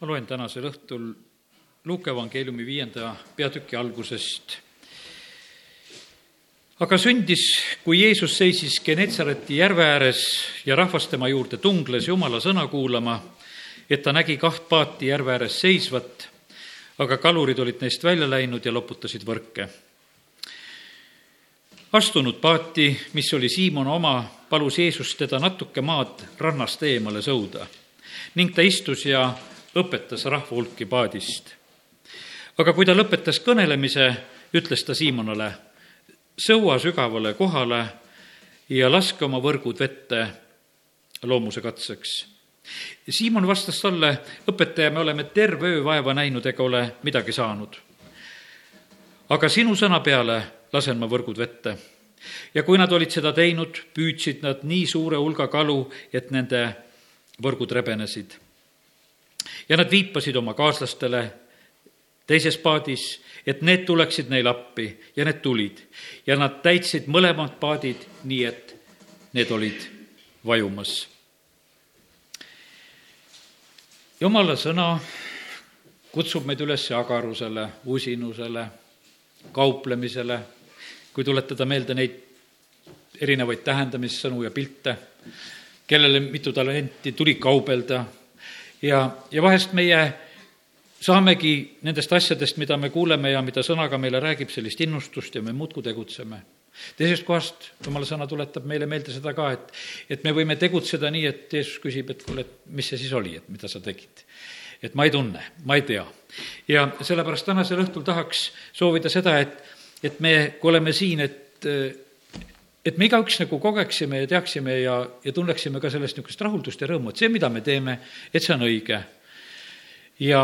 ma loen tänasel õhtul Luuke evangeeliumi viienda peatüki algusest. aga sündis, kui Jeesus seisis Genetsareti järve ääres ja rahvas tema juurde tungles Jumala sõna kuulama, et ta nägi kaht paati järve ääres seisvat, aga kalurid olid neist välja läinud ja loputasid võrke. astunud paati, mis oli Siimon oma, palus Jeesus teda natuke maad rannast eemale sõuda ning ta istus ja õpetas rahva hulki paadist. aga kui ta lõpetas kõnelemise, ütles ta Siimonale, sõua sügavale kohale ja laske oma võrgud vette loomuse katseks. Siimon vastas talle, õpetaja, me oleme terve öö vaeva näinud ega ole midagi saanud. aga sinu sõna peale lasen ma võrgud vette. ja kui nad olid seda teinud, püüdsid nad nii suure hulga kalu, et nende võrgud rebenesid ja nad viipasid oma kaaslastele teises paadis, et need tuleksid neile appi ja need tulid. ja nad täitsid mõlemad paadid nii, et need olid vajumas. jumala sõna kutsub meid üles agarusele, usinusele, kauplemisele, kui tuletada meelde neid erinevaid tähendamissõnu ja pilte, kellele mitu talenti tuli kaubelda ja, ja vahest meie saamegi nendest asjadest, mida me kuuleme ja mida sõnaga meile räägib, sellist innustust ja me muudkui tegutseme. teisest kohast jumala sõna tuletab meile meelde seda ka, et, et me võime tegutseda nii, et Jeesus küsib, et kuule, et mis see siis oli, et mida sa tegid. et ma ei tunne, ma ei tea. ja sellepärast tänasel õhtul tahaks soovida seda, et, et me, kui oleme siin, et et me igaüks nagu kogeksime ja teaksime ja, ja tunneksime ka sellest niisugust rahuldust ja rõõmu, et see, mida me teeme, et see on õige. ja,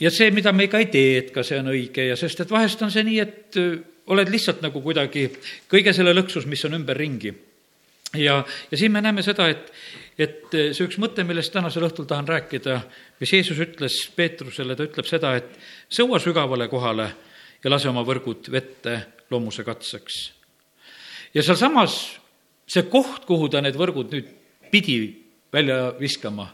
ja see, mida me ka ei tee, et ka see on õige ja sest, et vahest on see nii, et äh, oled lihtsalt nagu kuidagi kõige selle lõksus, mis on ümberringi. ja, ja siin me näeme seda, et, et äh, see üks mõte, millest tänasel õhtul tahan rääkida, mis Jeesus ütles Peetrusele, ta ütleb seda, et sõua sügavale kohale ja lase oma võrgud vette loomuse katseks ja sealsamas see koht, kuhu ta need võrgud nüüd pidi välja viskama,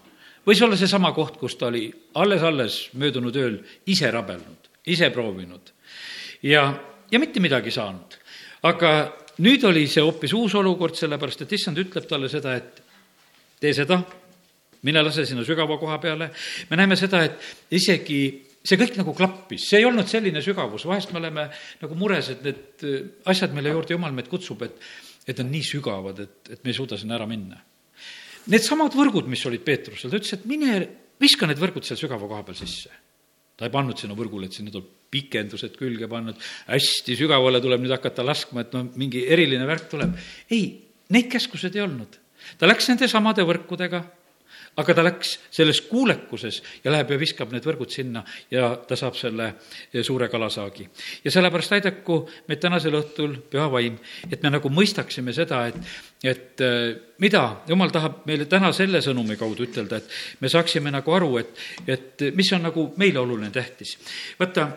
võis olla seesama koht, kus ta oli alles-alles möödunud ööl ise rabelnud, ise proovinud ja, ja mitte midagi saanud. aga nüüd oli see hoopis uus olukord, sellepärast et issand ütleb talle seda, et tee seda, mine lase sinna sügava koha peale, me näeme seda, et isegi see kõik nagu klappis, see ei olnud selline sügavus, vahest me oleme nagu mures, et need äh, asjad, mille juurde jumal meid kutsub, et, et on nii sügavad, et, et me ei suuda sinna ära minna. Needsamad võrgud, mis olid Peetrusel, ta ütles, et mine viska need võrgud seal sügava koha peal sisse. ta ei pannud sinna võrgule, et sinna tuleb pikendused külge pannud, hästi sügavale tuleb nüüd hakata laskma, et no mingi eriline värk tuleb. ei, neid käskused ei olnud. ta läks nende samade võrkudega aga ta läks selles kuulekuses ja läheb ja viskab need võrgud sinna ja ta saab selle suure kalasaagi. ja sellepärast aidaku meid tänasel õhtul, püha vaim, et me nagu mõistaksime seda, et, et äh, mida jumal tahab meile täna selle sõnumi kaudu ütelda, et me saaksime nagu aru, et, et mis on nagu meile oluline, tähtis. vaata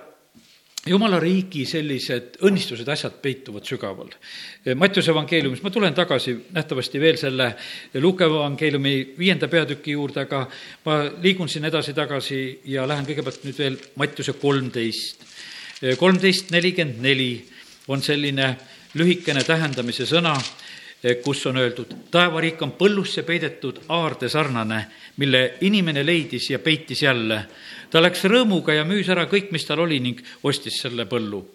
jumala riigi sellised õnnistused, asjad peituvad sügaval. Mattiuse evangeeliumis, ma tulen tagasi nähtavasti veel selle Luuke evangeeliumi viienda peatüki juurde, aga ma liigun siin edasi-tagasi ja lähen kõigepealt nüüd veel Mattiuse kolmteist. kolmteist nelikümmend neli on selline lühikene tähendamise sõna, kus on öeldud, taevariik on põllusse peidetud aarde sarnane, mille inimene leidis ja peitis jälle ta läks rõõmuga ja müüs ära kõik, mis tal oli ning ostis selle põllu.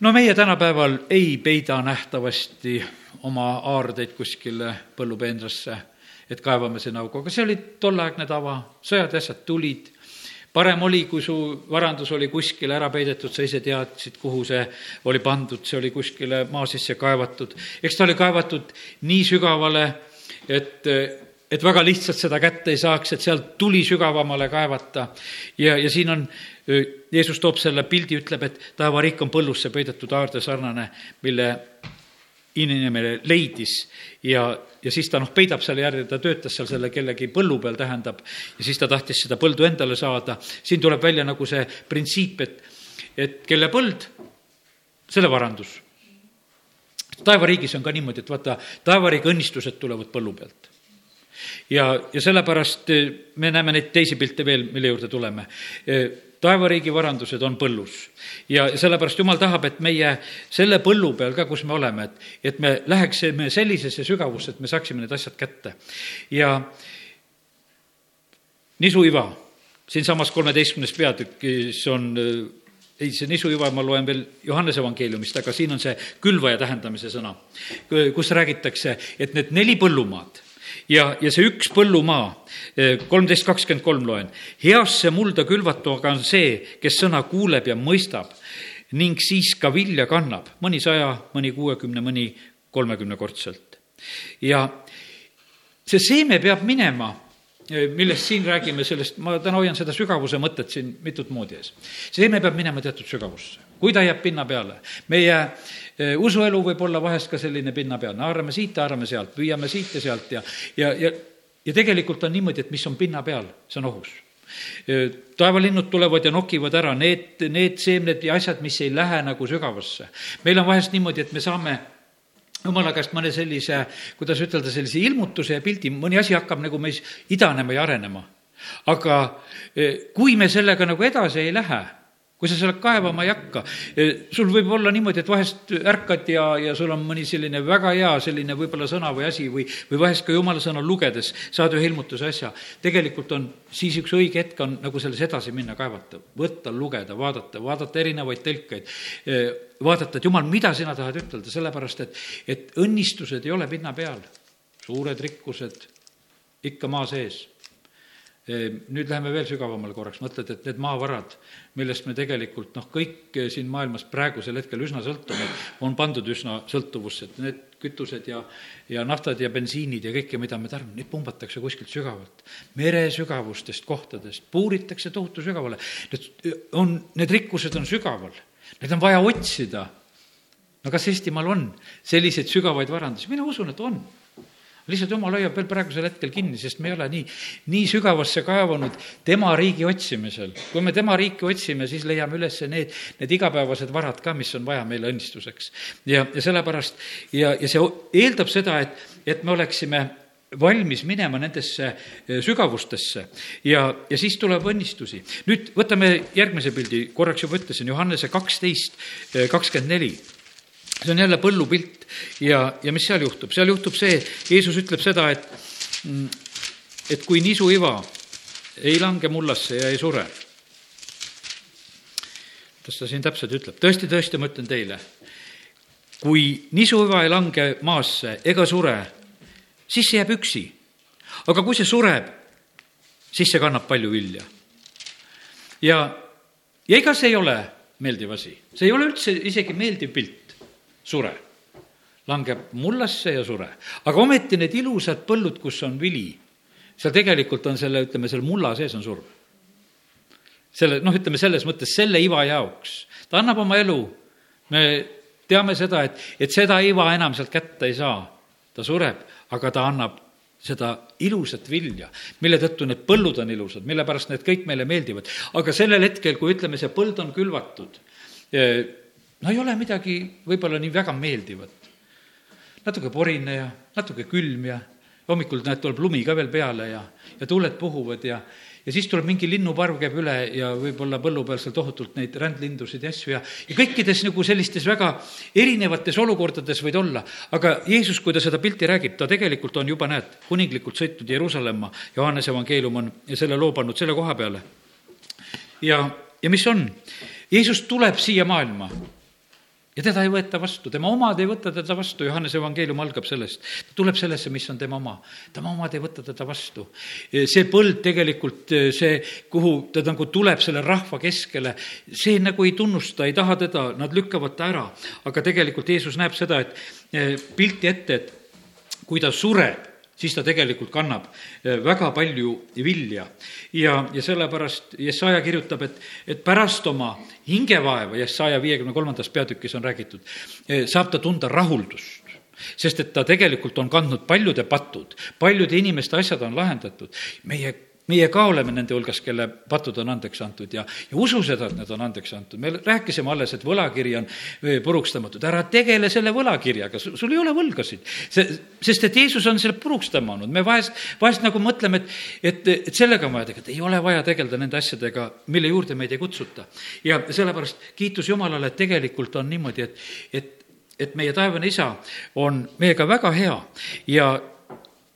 no meie tänapäeval ei peida nähtavasti oma aardeid kuskile põllupeenrasse, et kaevame sinna augu, aga see oli tolleaegne tava, sõjad ja asjad tulid, parem oli, kui su varandus oli kuskile ära peidetud, sa ise teadsid, kuhu see oli pandud, see oli kuskile maa sisse kaevatud. eks ta oli kaevatud nii sügavale, et et väga lihtsalt seda kätte ei saaks, et sealt tuli sügavamale kaevata. ja, ja siin on, Jeesus toob selle pildi, ütleb, et taevariik on põllusse peidetud aarde sarnane, mille inimene leidis ja, ja siis ta noh, peidab selle järgi, ta töötas seal selle kellegi põllu peal, tähendab, ja siis ta tahtis seda põldu endale saada. siin tuleb välja nagu see printsiip, et, et kelle põld, selle varandus. taevariigis on ka niimoodi, et vaata, taevariigi õnnistused tulevad põllu pealt ja, ja sellepärast me näeme neid teisi pilte veel, mille juurde tuleme taevariigi varandused on põllus. ja sellepärast Jumal tahab, et meie selle põllu peal ka, kus me oleme, et, et me läheksime sellisesse sügavusse, et me saaksime need asjad kätte. ja nisuiva, siinsamas kolmeteistkümnes peatükis on ei, see nisuiva ma loen veel Johannese evangeeliumist, aga siin on see külvaja tähendamise sõna, kus räägitakse, et need neli põllumaad ja, ja see üks põllumaa, eh, kolmteist kakskümmend kolm loen, heasse mulda külvatu aga on see, kes sõna kuuleb ja mõistab ning siis ka vilja kannab, mõni saja, mõni kuuekümne, mõni kolmekümnekordselt. ja see seeme peab minema eh, millest siin räägime, sellest, ma täna hoian seda sügavuse mõtet siin mitut moodi ees. see seeme peab minema teatud sügavusse, kui ta jääb pinna peale. meie Eh, usuelu võib olla vahest ka selline pinnapealne, haarame siit, haarame sealt, püüame siit ja sealt ja, ja, ja, ja tegelikult on niimoodi, et mis on pinna peal, see on ohus eh, taevalinnud tulevad ja nokivad ära need, need seemned ja asjad, mis ei lähe nagu sügavasse. meil on vahest niimoodi, et me saame jumala käest mõne sellise, kuidas ütelda, sellise ilmutuse ja pildi, mõni asi hakkab nagu meis idanema ja arenema. aga eh, kui me sellega nagu edasi ei lähe kui sa seal kaevama ei hakka, sul võib olla niimoodi, et vahest ärkad ja, ja sul on mõni selline väga hea selline võib-olla sõna või asi või, või vahest ka jumala sõna lugedes saad ühe ilmutuse asja. tegelikult on siis üks õige hetk on nagu selles edasi minna, kaevata, võtta, lugeda, vaadata, vaadata erinevaid tõlkeid, vaadata, et jumal, mida sina tahad ütelda, sellepärast et, et õnnistused ei ole pinna peal, suured rikkused ikka maa sees nüüd läheme veel sügavamale korraks, mõtled, et need maavarad, millest me tegelikult noh, kõik siin maailmas praegusel hetkel üsna sõltume, on pandud üsna sõltuvusse, et need kütused ja, ja naftad ja bensiinid ja kõike, mida me tarbime, neid pumbatakse kuskilt sügavalt. mere sügavustest kohtadest, puuritakse tohutu sügavale. Need on, need rikkused on sügaval, need on vaja otsida. no kas Eestimaal on selliseid sügavaid varandusi? mina usun, et on lihtsalt jumal hoiab veel praegusel hetkel kinni, sest me ei ole nii, nii sügavasse kaevanud tema riigi otsimisel. kui me tema riiki otsime, siis leiame üles need, need igapäevased varad ka, mis on vaja meile õnnistuseks. ja, ja sellepärast ja, ja see eeldab seda, et, et me oleksime valmis minema nendesse eh, sügavustesse ja, ja siis tuleb õnnistusi. nüüd võtame järgmise pildi, korraks juba ütlesin, Johannese kaksteist, eh, kakskümmend neli see on jälle põllupilt ja, ja mis seal juhtub? seal juhtub see, Jeesus ütleb seda, et, mm, et kui nisuiva ei lange mullasse ja ei sure. kuidas ta siin täpselt ütleb? tõesti, tõesti, ma ütlen teile, kui nisuiva ei lange maasse ega sure, siis see jääb üksi. aga kui see sureb, siis see kannab palju vilja. ja, ja ega see ei ole meeldiv asi, see ei ole üldse isegi meeldiv pilt sure. langeb mullasse ja sure. aga ometi need ilusad põllud, kus on vili, seal tegelikult on selle, ütleme, selle mulla sees on surm. selle, noh, ütleme selles mõttes selle iva jaoks. ta annab oma elu, me teame seda, et, et seda iva enam sealt kätte ei saa. ta sureb, aga ta annab seda ilusat vilja, mille tõttu need põllud on ilusad, mille pärast need kõik meile meeldivad. aga sellel hetkel, kui ütleme, see põld on külvatud, no ei ole midagi võib-olla nii väga meeldivat. natuke porine ja natuke külm ja hommikul näed, tuleb lumi ka veel peale ja, ja tuuled puhuvad ja, ja siis tuleb mingi linnuparv käib üle ja võib-olla põllu peal seal tohutult neid rändlindusid ja asju ja, ja kõikides nagu sellistes väga erinevates olukordades võid olla. aga Jeesus, kui ta seda pilti räägib, ta tegelikult on juba, näed, kuninglikult sõitnud Jeruusalemma, Johannese evangeelium on selle loo pannud selle koha peale. ja, ja mis on? Jeesus tuleb siia maailma ja teda ei võeta vastu, tema omad ei võta teda vastu, Johannese evangeelium algab sellest. ta tuleb sellesse, mis on tema oma. tema omad ei võta teda vastu. see põld tegelikult, see, kuhu ta nagu tuleb selle rahva keskele, see nagu ei tunnusta, ei taha teda, nad lükkavad ta ära. aga tegelikult Jeesus näeb seda, et eh, pilti ette, et kui ta sureb, siis ta tegelikult kannab eh, väga palju vilja. ja, ja sellepärast Jesaja kirjutab, et, et pärast oma hingevaeva, Jesaja viiekümne kolmandas peatükis on räägitud, eh, saab ta tunda rahuldust sest et ta tegelikult on kandnud paljude patud, paljude inimeste asjad on lahendatud. meie meie ka oleme nende hulgas, kelle patud on andeks antud ja, ja usu seda, et need on andeks antud. me rääkisime alles, et võlakiri on purukstamatud, ära tegele selle võlakirjaga, sul ei ole võlgasid. see, sest et Jeesus on selle puruks tõmmanud, me vahest, vahest nagu mõtleme, et, et, et sellega on vaja tegeleda, ei ole vaja tegeleda nende asjadega, mille juurde meid ei kutsuta. ja sellepärast kiitus Jumalale, et tegelikult on niimoodi, et, et et meie taevane isa on meiega väga hea ja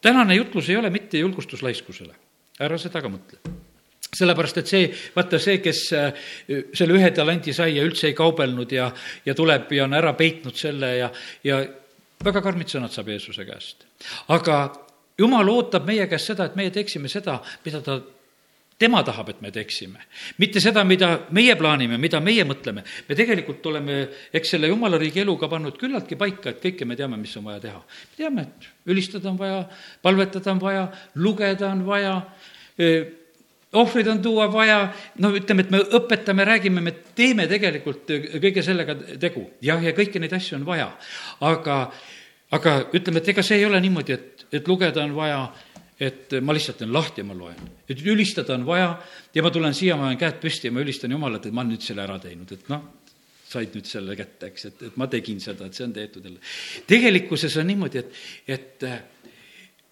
tänane jutlus ei ole mitte julgustus laiskusele ära seda ka mõtle sellepärast, et see, vaata see, kes äh, selle ühe talenti sai ja üldse ei kaubelnud ja, ja tuleb ja on ära peitnud selle ja, ja väga karmid sõnad saab Jeesuse käest. aga jumal ootab meie käest seda, et meie teeksime seda, mida ta tema tahab, et me teeksime. mitte seda, mida meie plaanime, mida meie mõtleme. me tegelikult oleme, eks selle jumala riigi eluga pannud küllaltki paika, et kõike me teame, mis on vaja teha. me teame, et ülistada on vaja, palvetada on vaja, lugeda on vaja ohvrid on tuua vaja, no ütleme, et me õpetame, räägime, me teeme tegelikult kõige sellega tegu. jah, ja kõiki neid asju on vaja. aga, aga ütleme, et ega see ei ole niimoodi, et, et lugeda on vaja, et ma lihtsalt teen lahti ja ma loen. et ülistada on vaja ja ma tulen siia, ma olen käed püsti ja ma ülistan Jumalat, et ma olen nüüd selle ära teinud, et noh, said nüüd selle kätte, eks, et, et ma tegin seda, et see on tehtud jälle. tegelikkuses on niimoodi, et, et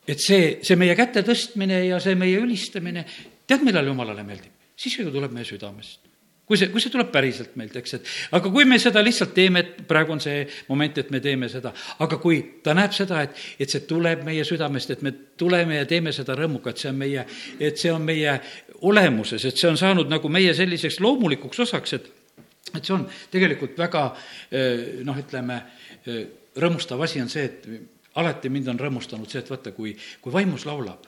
et see, see meie käte tõstmine ja see meie ülistamine, tead, millal jumalale meeldib? siis, kui ta tuleb meie südamest kui see, kui see tuleb päriselt meilt, eks, et aga kui me seda lihtsalt teeme, et praegu on see moment, et me teeme seda, aga kui ta näeb seda, et, et see tuleb meie südamest, et me tuleme ja teeme seda rõõmuga, et see on meie, et see on meie olemuses, et see on saanud nagu meie selliseks loomulikuks osaks, et et see on tegelikult väga noh, ütleme, rõõmustav asi on see, et alati mind on rõõmustanud see, et vaata, kui, kui vaimus laulab,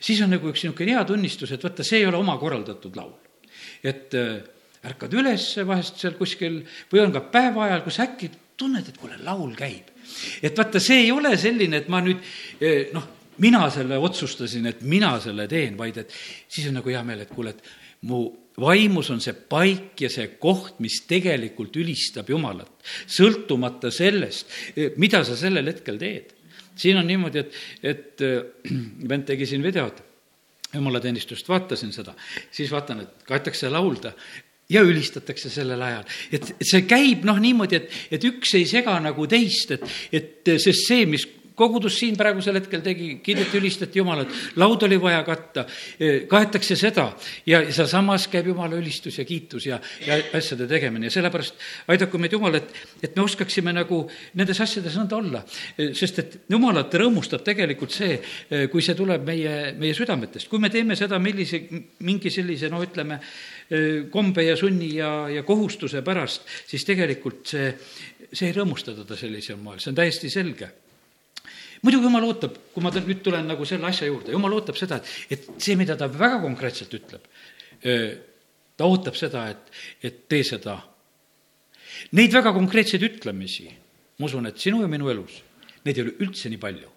siis on nagu üks niisugune hea tunnistus, et vaata, see ei ole oma korraldatud laul. Et äh, ärkad üles vahest seal kuskil või on ka päeva ajal, kus äkki tunned, et kuule, laul käib. et vaata, see ei ole selline, et ma nüüd äh, noh, mina selle otsustasin, et mina selle teen, vaid et siis on nagu hea meel, et kuule, et mu vaimus on see paik ja see koht, mis tegelikult ülistab Jumalat, sõltumata sellest, mida sa sellel hetkel teed. siin on niimoodi, et, et äh, vend tegi siin videot, jumalateenistust vaatasin seda, siis vaatan, et kaetakse laulda ja ülistatakse sellel ajal. et, see käib noh niimoodi, et, et üks ei sega nagu teist, et, et sest see, mis kogudus siin praegusel hetkel tegi, kiideti, ülistati Jumalat, laud oli vaja katta, kaetakse seda ja sealsamas käib Jumala ülistus ja kiitus ja, ja asjade tegemine. Ja sellepärast aidaku meid Jumal, et, et me oskaksime nagu nendes asjades nõnda olla. sest et Jumalat rõõmustab tegelikult see, kui see tuleb meie, meie südametest, kui me teeme seda millise, mingi sellise, no ütleme, kombe ja sunni ja, ja kohustuse pärast, siis tegelikult see, see ei rõõmusta teda sellisel moel, see on täiesti selge muidugi jumal ootab, kui ma nüüd tulen nagu selle asja juurde, jumal ootab seda, et, et see, mida ta väga konkreetselt ütleb, ta ootab seda, et, et tee seda. Neid väga konkreetseid ütlemisi, ma usun, et sinu ja minu elus, neid ei ole üldse nii palju.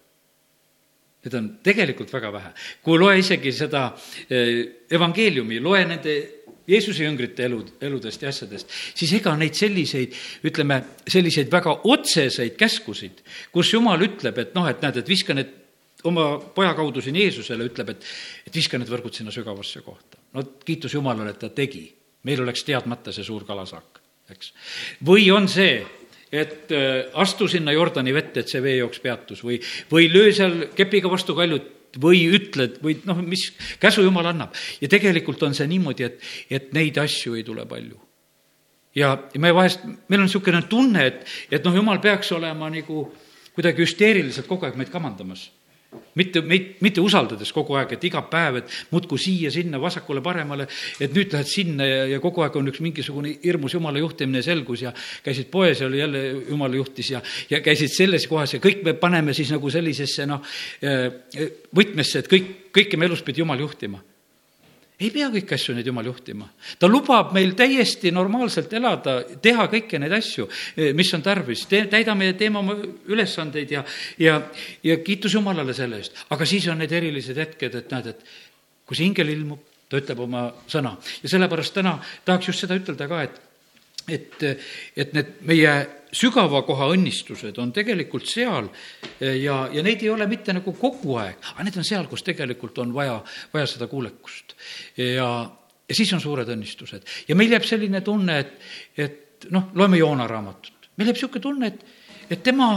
Need on tegelikult väga vähe. kui loe isegi seda evangeeliumi, loe nende Jeesuse jüngrite elud, eludest ja asjadest, siis ega neid selliseid, ütleme, selliseid väga otseseid käskusid, kus Jumal ütleb, et noh, et näed, et viska need oma poja kaudu siin Jeesusele ütleb, et, et viska need võrgud sinna sügavasse kohta. no kiitus Jumalale, et ta tegi. meil oleks teadmata see suur kalasaak, eks. või on see, et äh, astu sinna Jordani vette, et see veejooks peatus või, või löö seal kepiga vastu kaljut või ütled või noh, mis käsu jumal annab. ja tegelikult on see niimoodi, et, et neid asju ei tule palju. ja me vahest, meil on niisugune tunne, et, et noh, jumal peaks olema nagu kuidagi hüsteeriliselt kogu aeg meid kamandamas mitte, mitte usaldades kogu aeg, et iga päev, et muudkui siia-sinna, vasakule-paremale, et nüüd lähed sinna ja, ja kogu aeg on üks mingisugune hirmus jumala juhtimine selgus ja käisid poes ja oli jälle jumala juhtis ja, ja käisid selles kohas ja kõik me paneme siis nagu sellisesse noh, võtmesse, et kõik, kõike me elus pidi jumal juhtima ei pea kõiki asju neid jumal juhtima. ta lubab meil täiesti normaalselt elada, teha kõiki neid asju, eh, mis on tarvis, täidame ja teeme oma ülesandeid ja, ja, ja kiitus Jumalale selle eest. aga siis on need erilised hetked, et näed, et kui see ingel ilmub, ta ütleb oma sõna ja sellepärast täna tahaks just seda ütelda ka, et et, et need meie sügava koha õnnistused on tegelikult seal ja, ja neid ei ole mitte nagu kogu aeg, aga need on seal, kus tegelikult on vaja, vaja seda kuulekust. ja, ja siis on suured õnnistused. ja meil jääb selline tunne, et, et noh, loeme Joona raamatut. meil jääb niisugune tunne, et, et tema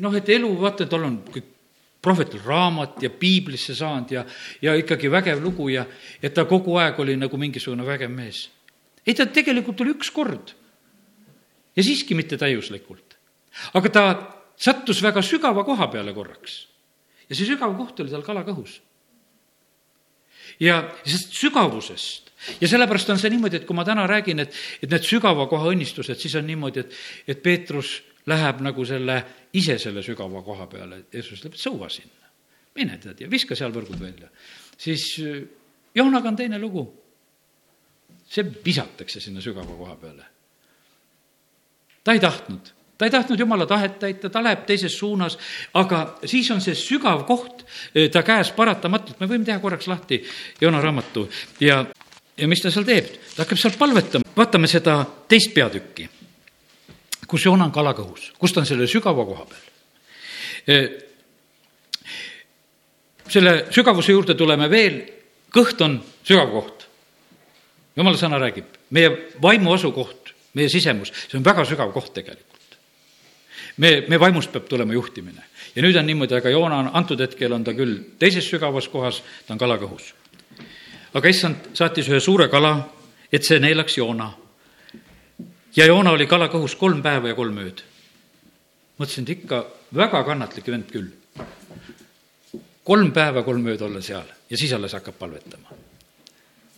noh, et elu, vaata, tal on kõik prohvetil raamat ja piiblisse saanud ja, ja ikkagi vägev lugu ja et ta kogu aeg oli nagu mingisugune vägev mees. ei, ta tegelikult oli üks kord ja siiski mitte täiuslikult. aga ta sattus väga sügava koha peale korraks. ja see sügav koht oli tal kalakõhus. ja sellest sügavusest ja sellepärast on see niimoodi, et kui ma täna räägin, et, et need sügava koha õnnistused, siis on niimoodi, et, et Peetrus läheb nagu selle, ise selle sügava koha peale, Jeesus ütleb, et sõua sinna. mine tead ja viska seal võrgud välja. siis Joonaga on teine lugu. see visatakse sinna sügava koha peale ta ei tahtnud, ta ei tahtnud jumala tahet täita, ta läheb teises suunas, aga siis on see sügav koht eh, ta käes paratamatult, me võime teha korraks lahti Joona raamatu ja, ja mis ta seal teeb, ta hakkab seal palvetama, vaatame seda teist peatükki, kus Joona on kalakõhus, kus ta on selle sügava koha peal. Eh, selle sügavuse juurde tuleme veel, kõht on sügav koht. jumala sõna räägib, meie vaimu asukoht meie sisemus, see on väga sügav koht tegelikult. me, me vaimust peab tulema juhtimine ja nüüd on niimoodi, aga Joona on, antud hetkel on ta küll teises sügavas kohas, ta on kalakõhus. aga issand saatis ühe suure kala, et see neelaks Joona. ja Joona oli kalakõhus kolm päeva ja kolm ööd. mõtlesin, et ikka väga kannatlik vend küll. kolm päeva, kolm ööd olla seal ja siis alles hakkab palvetama.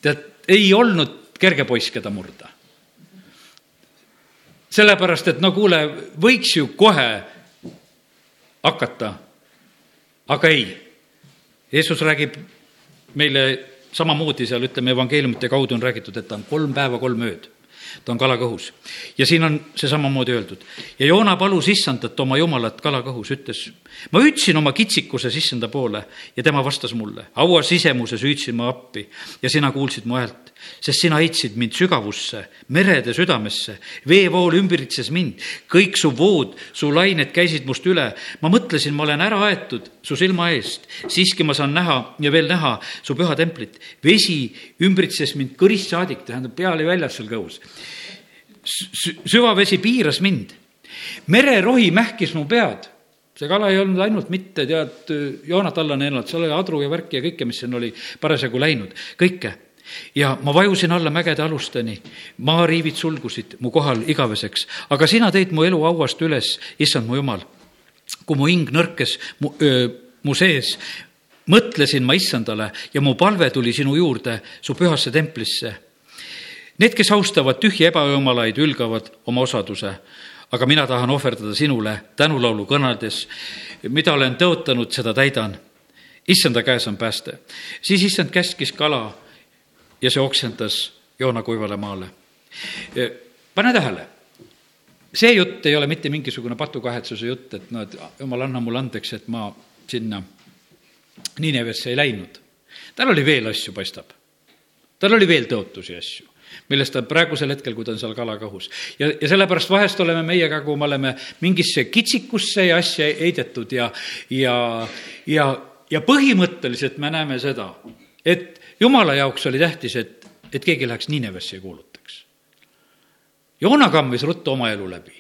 tead, ei olnud kerge poiss, keda murda sellepärast, et no kuule, võiks ju kohe hakata, aga ei. Jeesus räägib meile samamoodi seal, ütleme, evangeeliumite kaudu on räägitud, et ta on kolm päeva, kolm ööd ta on kalakõhus. ja siin on see samamoodi öeldud. ja Joona palus issandat oma jumalat kalakõhus, ütles, ma hüüdsin oma kitsikuses issanda poole ja tema vastas mulle, haua sisemuses hüüdsin ma appi ja sina kuulsid mu häält, sest sina heitsid mind sügavusse, merede südamesse, veevool ümbritses mind, kõik su vood, su lained käisid must üle, ma mõtlesin, ma olen ära aetud su silma eest, siiski ma saan näha ja veel näha su püha templit. vesi ümbritses mind kõrist saadik, tähendab, pea oli väljas seal kõhus süvavesi piiras mind. mererohi mähkis mu pead. See kala ei olnud ainult mitte tead joonat alla neelanud, seal oli adru ja värki ja kõike, mis siin oli parasjagu läinud, kõike. ja ma vajusin alla mägede alusteni, maariivid sulgusid mu kohal igaveseks, aga sina tõid mu elu hauast üles, issand mu jumal. kui mu hing nõrkes mu, öö, mu sees, mõtlesin ma issandale ja mu palve tuli sinu juurde, su pühasse templisse. Need, kes austavad tühje ebajumalaid, ülgavad oma osaduse, aga mina tahan ohverdada sinule tänulaulu kõneldes, mida olen tõotanud, seda täidan. issanda käes on pääste. siis issand käskis kala ja see oksendas Joona kuivale maale. pane tähele, see jutt ei ole mitte mingisugune patukahetsuse jutt, et noh, et jumal, anna mulle andeks, et ma sinna Ninevesse ei läinud. tal oli veel asju, paistab. tal oli veel tõotusi asju millest ta praegusel hetkel, kui ta on seal kalakõhus. ja, ja sellepärast vahest oleme meie ka, kui me oleme mingisse kitsikusse ja asja heidetud ja, ja, ja, ja põhimõtteliselt me näeme seda, et jumala jaoks oli tähtis, et, et keegi läheks Ninevesse ja kuulutaks. Joona kammis ruttu oma elu läbi.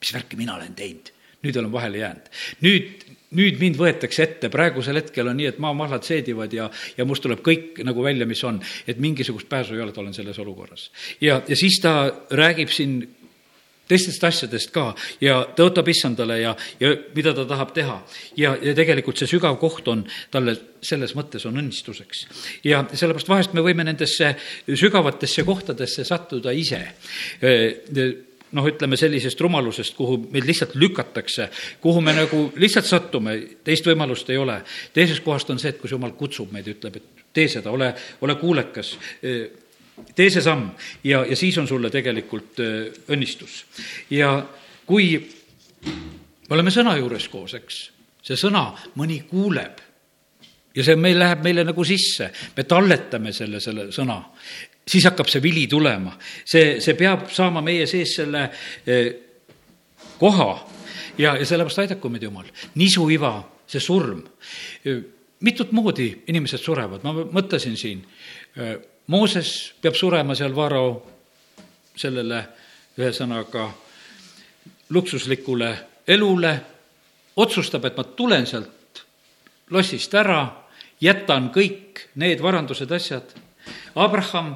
mis värki mina olen teinud? nüüd olen vahele jäänud. nüüd nüüd mind võetakse ette, praegusel hetkel on nii, et maamahlad seedivad ja, ja must tuleb kõik nagu välja, mis on. et mingisugust pääsu ei ole, et olen selles olukorras. ja, ja siis ta räägib siin teistest asjadest ka ja tõotab issandale ja, ja mida ta tahab teha. ja, ja tegelikult see sügav koht on talle selles mõttes on õnnistuseks. ja sellepärast vahest me võime nendesse sügavatesse kohtadesse sattuda ise noh, ütleme sellisest rumalusest, kuhu meid lihtsalt lükatakse, kuhu me nagu lihtsalt sattume, teist võimalust ei ole. teisest kohast on see, et kus jumal kutsub meid, ütleb, et tee seda, ole, ole kuulekas, tee see samm ja, ja siis on sulle tegelikult õnnistus. ja kui me oleme sõna juures koos, eks, see sõna mõni kuuleb ja see meil läheb meile nagu sisse, me talletame selle, selle sõna. Siis hakkab see vili tulema. see, see peab saama meie sees selle eh, koha ja, ja sellepärast aidaku meid Jumal. nisuiva, see surm. mitut moodi inimesed surevad, ma mõtlesin siin. Mooses peab surema seal Varro sellele ühesõnaga luksuslikule elule, otsustab, et ma tulen sealt lossist ära, jätan kõik need varandused, asjad. Abraham,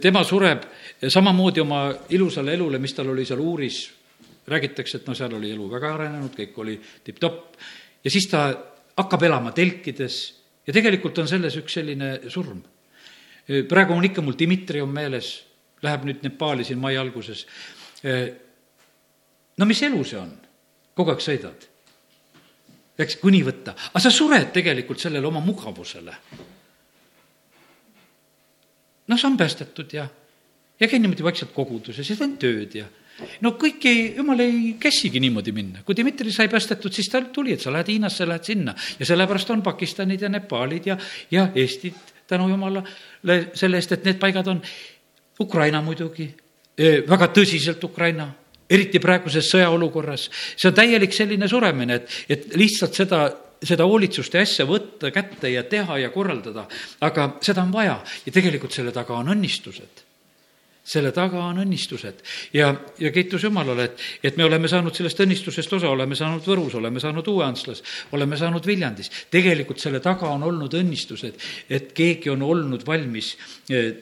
tema sureb samamoodi oma ilusale elule, mis tal oli seal Uuris räägitakse, et no seal oli elu väga arenenud, kõik oli tipp-topp ja siis ta hakkab elama telkides ja tegelikult on selles üks selline surm. praegu on ikka mul Dmitri on meeles, läheb nüüd Nepaali siin mai alguses. no mis elu see on? kogu aeg sõidad. eks kuni võtta, aga sa sured tegelikult sellele oma mugavusele. Noh, sa on päästetud ja, ja käin niimoodi vaikselt koguduses ja teen tööd ja no kõik ei, jumal ei käsigi niimoodi minna. kui Dmitri sai päästetud, siis ta tuli, et sa lähed Hiinasse, lähed sinna. ja sellepärast on Pakistanid ja Nepaalid ja, ja Eestid tänu jumalale selle eest, et need paigad on. Ukraina muidugi, väga tõsiselt Ukraina, eriti praeguses sõjaolukorras. see on täielik selline suremine, et, et lihtsalt seda seda hoolitsust ja asja võtta kätte ja teha ja korraldada, aga seda on vaja. Ja tegelikult selle taga on õnnistused. Selle taga on õnnistused. Ja, ja kiitus Jumalale, et, et me oleme saanud sellest õnnistusest osa, oleme saanud Võrus, oleme saanud Uue-Antslas, oleme saanud Viljandis. tegelikult selle taga on olnud õnnistused, et keegi on olnud valmis eh,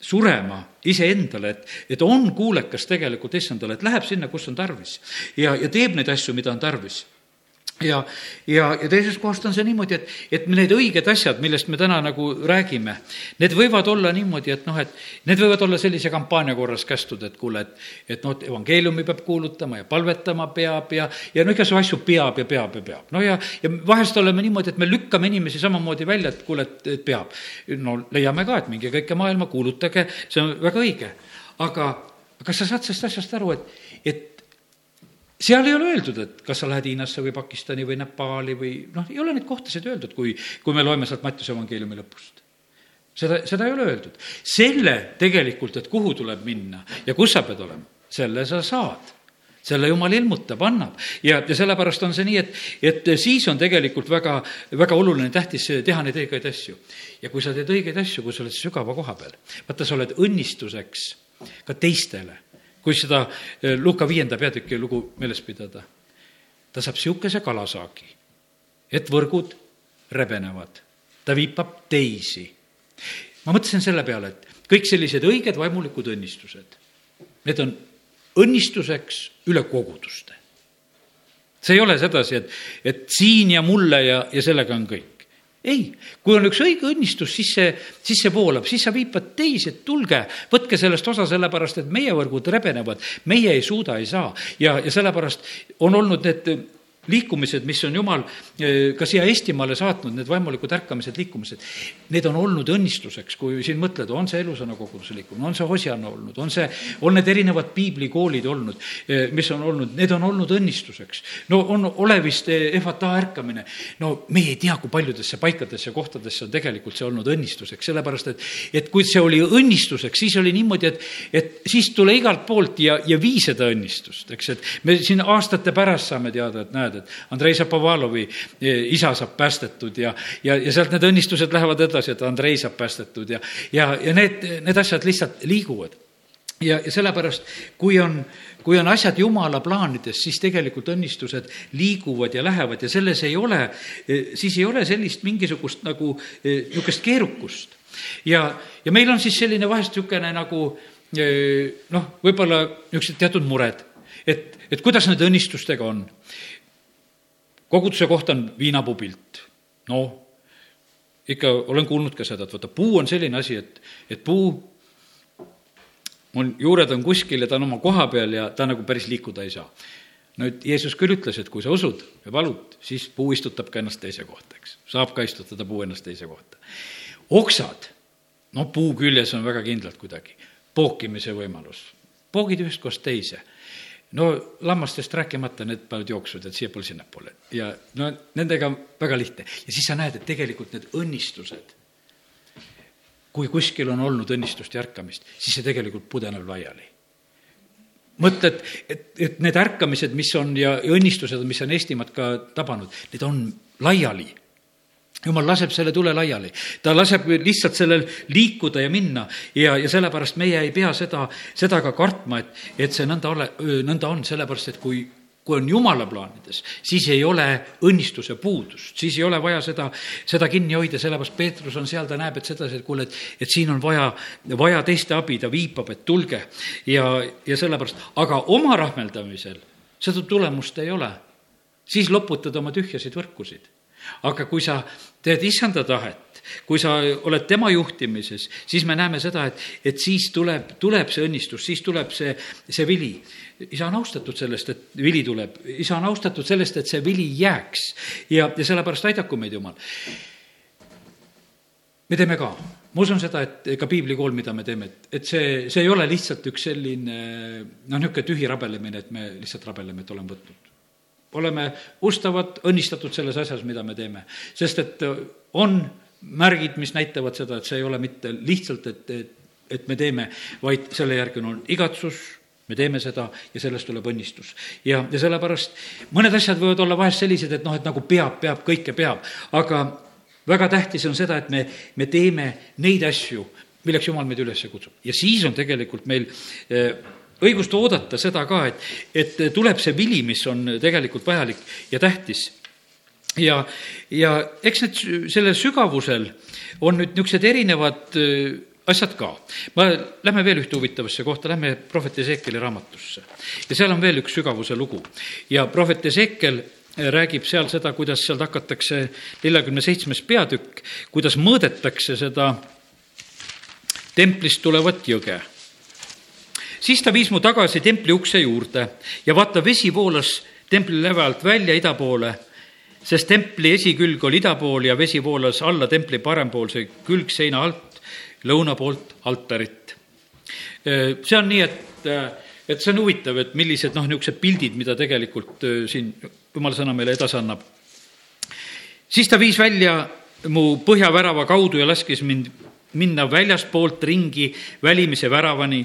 surema iseendale, et, et on kuulekas tegelikult issandale, et läheb sinna, kus on tarvis. Ja, ja teeb neid asju, mida on tarvis ja, ja, ja teisest kohast on see niimoodi, et, et need õiged asjad, millest me täna nagu räägime, need võivad olla niimoodi, et noh, et need võivad olla sellise kampaania korras kästud, et kuule, et, et noh, et evangeeliumi peab kuulutama ja palvetama peab ja, ja no igasugu asju peab ja peab ja peab. no ja, ja vahest oleme niimoodi, et me lükkame inimesi samamoodi välja, et kuule, et, peab. no leiame ka, et minge kõike maailma, kuulutage, see on väga õige. aga kas sa saad sellest asjast aru, et, et seal ei ole öeldud, et kas sa lähed Hiinasse või Pakistani või Nepaali või noh, ei ole neid kohtasid öeldud, kui, kui me loeme sealt Mattiuse evangeeliumi lõpust. seda, seda ei ole öeldud. selle tegelikult, et kuhu tuleb minna ja kus sa pead olema, selle sa saad selle jumal ilmutab, annab ja, ja sellepärast on see nii, et, et siis on tegelikult väga, väga oluline, tähtis teha neid õigeid asju. ja kui sa teed õigeid asju, kui sa oled sügava koha peal, vaata, sa oled õnnistuseks ka teistele kui seda eh, Luka viienda peatüki lugu meeles pidada. ta saab niisuguse kalasaagi, et võrgud rebenevad, ta viipab teisi. ma mõtlesin selle peale, et kõik sellised õiged vaimulikud õnnistused, need on õnnistuseks üle koguduste. see ei ole sedasi, et, et siin ja mulle ja, ja sellega on kõik ei, kui on üks õige õnnistus, siis see, siis see voolab, siis sa viipad teisi, et tulge, võtke sellest osa, sellepärast et meie võrgud rebenevad, meie ei suuda, ei saa. ja, ja sellepärast on olnud need liikumised, mis on Jumal eh, ka siia Eestimaale saatnud, need vaimulikud ärkamised, liikumised, need on olnud õnnistuseks, kui siin mõtled, on see elusõna koguduse liikumine, on see Hosianna olnud, on see, on need erinevad piiblikoolid olnud, eh, mis on olnud, need on olnud õnnistuseks. no on Olevist ehvata ärkamine, no me ei tea, kui paljudesse paikadesse, kohtadesse on tegelikult see olnud õnnistuseks, sellepärast et, et kui see oli õnnistuseks, siis oli niimoodi, et, et siis tule igalt poolt ja, ja vii seda õnnistust, eks, et me siin aastate pärast saame teada, et näed, et Andrei Šapovalovi e, isa saab päästetud ja, ja, ja sealt need õnnistused lähevad edasi, et Andrei saab päästetud ja, ja, ja need, need asjad lihtsalt liiguvad. ja, ja sellepärast, kui on, kui on asjad jumala plaanides, siis tegelikult õnnistused liiguvad ja lähevad ja selles ei ole, e, siis ei ole sellist mingisugust nagu e, niisugust keerukust. ja, ja meil on siis selline vahest niisugune nagu noh, võib-olla niisugused teatud mured, et, et kuidas nende õnnistustega on koguduse kohta on viinapuu pilt. noh, ikka olen kuulnud ka seda, et vaata, puu on selline asi, et, et puu, mul juured on kuskil ja ta on oma koha peal ja ta nagu päris liikuda ei saa. nüüd Jeesus küll ütles, et kui sa usud ja palud, siis puu istutab ka ennast teise kohta, eks. saab ka istutada puu ennast teise kohta. oksad, no puu küljes on väga kindlalt kuidagi, pookimise võimalus. poogid ühest kohast teise no lammastest rääkimata, need peavad jooksud, et siiapoole, sinnapoole. Ja no nendega on väga lihtne. Ja siis sa näed, et tegelikult need õnnistused, kui kuskil on olnud õnnistust ja ärkamist, siis see tegelikult pudeneb laiali. Mõtle, et, et, need ärkamised, mis on ja õnnistused, mis on Eestimaad ka tabanud, need on laiali jumal laseb selle tule laiali, ta laseb lihtsalt sellel liikuda ja minna ja, ja sellepärast meie ei pea seda, seda ka kartma, et, et see nõnda ole, nõnda on, sellepärast et kui kui on jumala plaanides, siis ei ole õnnistuse puudust, siis ei ole vaja seda, seda kinni hoida, sellepärast Peetrus on seal, ta näeb, et sedasi, et kuule, et, et siin on vaja, vaja teiste abi, ta viipab, et tulge. ja, ja sellepärast, aga oma rahmeldamisel seda tulemust ei ole. siis loputad oma tühjasid võrkusid. Aga kui sa teed issanda tahet, kui sa oled tema juhtimises, siis me näeme seda, et, et siis tuleb, tuleb see õnnistus, siis tuleb see, see vili isa on austatud sellest, et vili tuleb, isa on austatud sellest, et see vili jääks ja, ja sellepärast aidaku meid Jumal. me teeme ka, ma usun seda, et ka piiblikool, mida me teeme, et, et see, see ei ole lihtsalt üks selline noh, niisugune tühi rabelemine, et me lihtsalt rabeleme, et oleme võtnud. Oleme ustavad, õnnistatud selles asjas, mida me teeme, sest et on märgid, mis näitavad seda, et see ei ole mitte lihtsalt, et, et et me teeme, vaid selle järgi on igatsus, me teeme seda ja sellest tuleb õnnistus. ja, ja sellepärast mõned asjad võivad olla vahest sellised, et noh, et nagu peab, peab, kõike peab, aga väga tähtis on seda, et me, me teeme neid asju, milleks Jumal meid üles kutsub. ja siis on tegelikult meil eh, õigust oodata seda ka, et, et tuleb see vili, mis on tegelikult vajalik ja tähtis. ja, ja eks need sellel sügavusel on nüüd niisugused erinevad eh, asjad ka. ma, lähme veel ühte huvitavasse kohta, lähme prohvet Ezekeli raamatusse. ja seal on veel üks sügavuse lugu. ja prohvet Ezekel räägib seal seda, kuidas sealt hakatakse, neljakümne seitsmes peatükk, kuidas mõõdetakse seda templist tulevat jõge. Siis ta viis mu tagasi templi ukse juurde ja vaata, vesi voolas templi läve alt välja ida poole, sest templi esikülg oli ida pool ja vesi voolas alla templi parempoolse külgseina alt lõuna poolt altarit. see on nii, et, et see on huvitav, et millised noh, niisugused pildid, mida tegelikult siin jumala sõna meile edasi annab. siis ta viis välja mu põhjavärava kaudu ja laskis mind minna väljaspoolt ringi välimise väravani,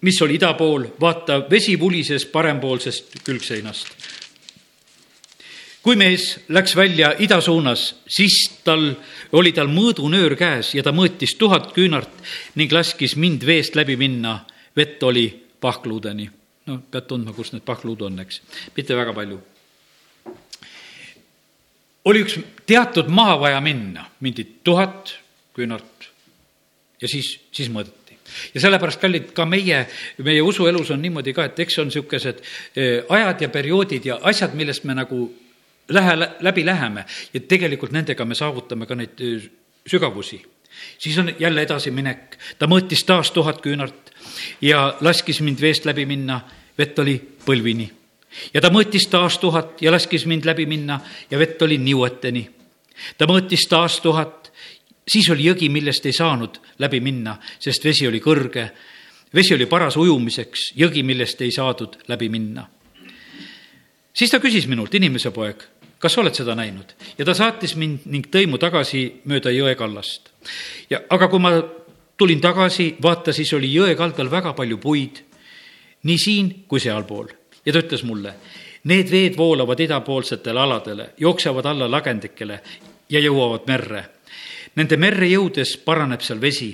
mis oli ida pool, vaata, vesi vulises parempoolsest külgseinast kui mees läks välja ida suunas, siis tal, oli tal mõõdunöör käes ja ta mõõtis tuhat küünart ning laskis mind veest läbi minna. vett oli pahkluudeni. no pead tundma, kus need pahkluud on, eks, mitte väga palju. oli üks teatud maa vaja minna, mindi tuhat küünart ja siis, siis mõõdeti ja sellepärast, kallid, ka meie, meie usuelus on niimoodi ka, et eks on niisugused eh, ajad ja perioodid ja asjad, millest me nagu lähe, läbi läheme ja tegelikult nendega me saavutame ka neid sügavusi. siis on jälle edasiminek, ta mõõtis taas tuhat küünart ja laskis mind veest läbi minna, vett oli põlvini. ja ta mõõtis taas tuhat ja laskis mind läbi minna ja vett oli niueteni. ta mõõtis taas tuhat, siis oli jõgi, millest ei saanud läbi minna, sest vesi oli kõrge. vesi oli paras ujumiseks, jõgi, millest ei saadud läbi minna siis ta küsis minult, inimese poeg, kas sa oled seda näinud? ja ta saatis mind ning tõi mu tagasi mööda jõe kallast. ja aga kui ma tulin tagasi, vaata, siis oli jõe kaldal väga palju puid, nii siin kui sealpool. ja ta ütles mulle, need veed voolavad idapoolsetele aladele, jooksevad alla lagendikele ja jõuavad merre. Nende merre jõudes paraneb seal vesi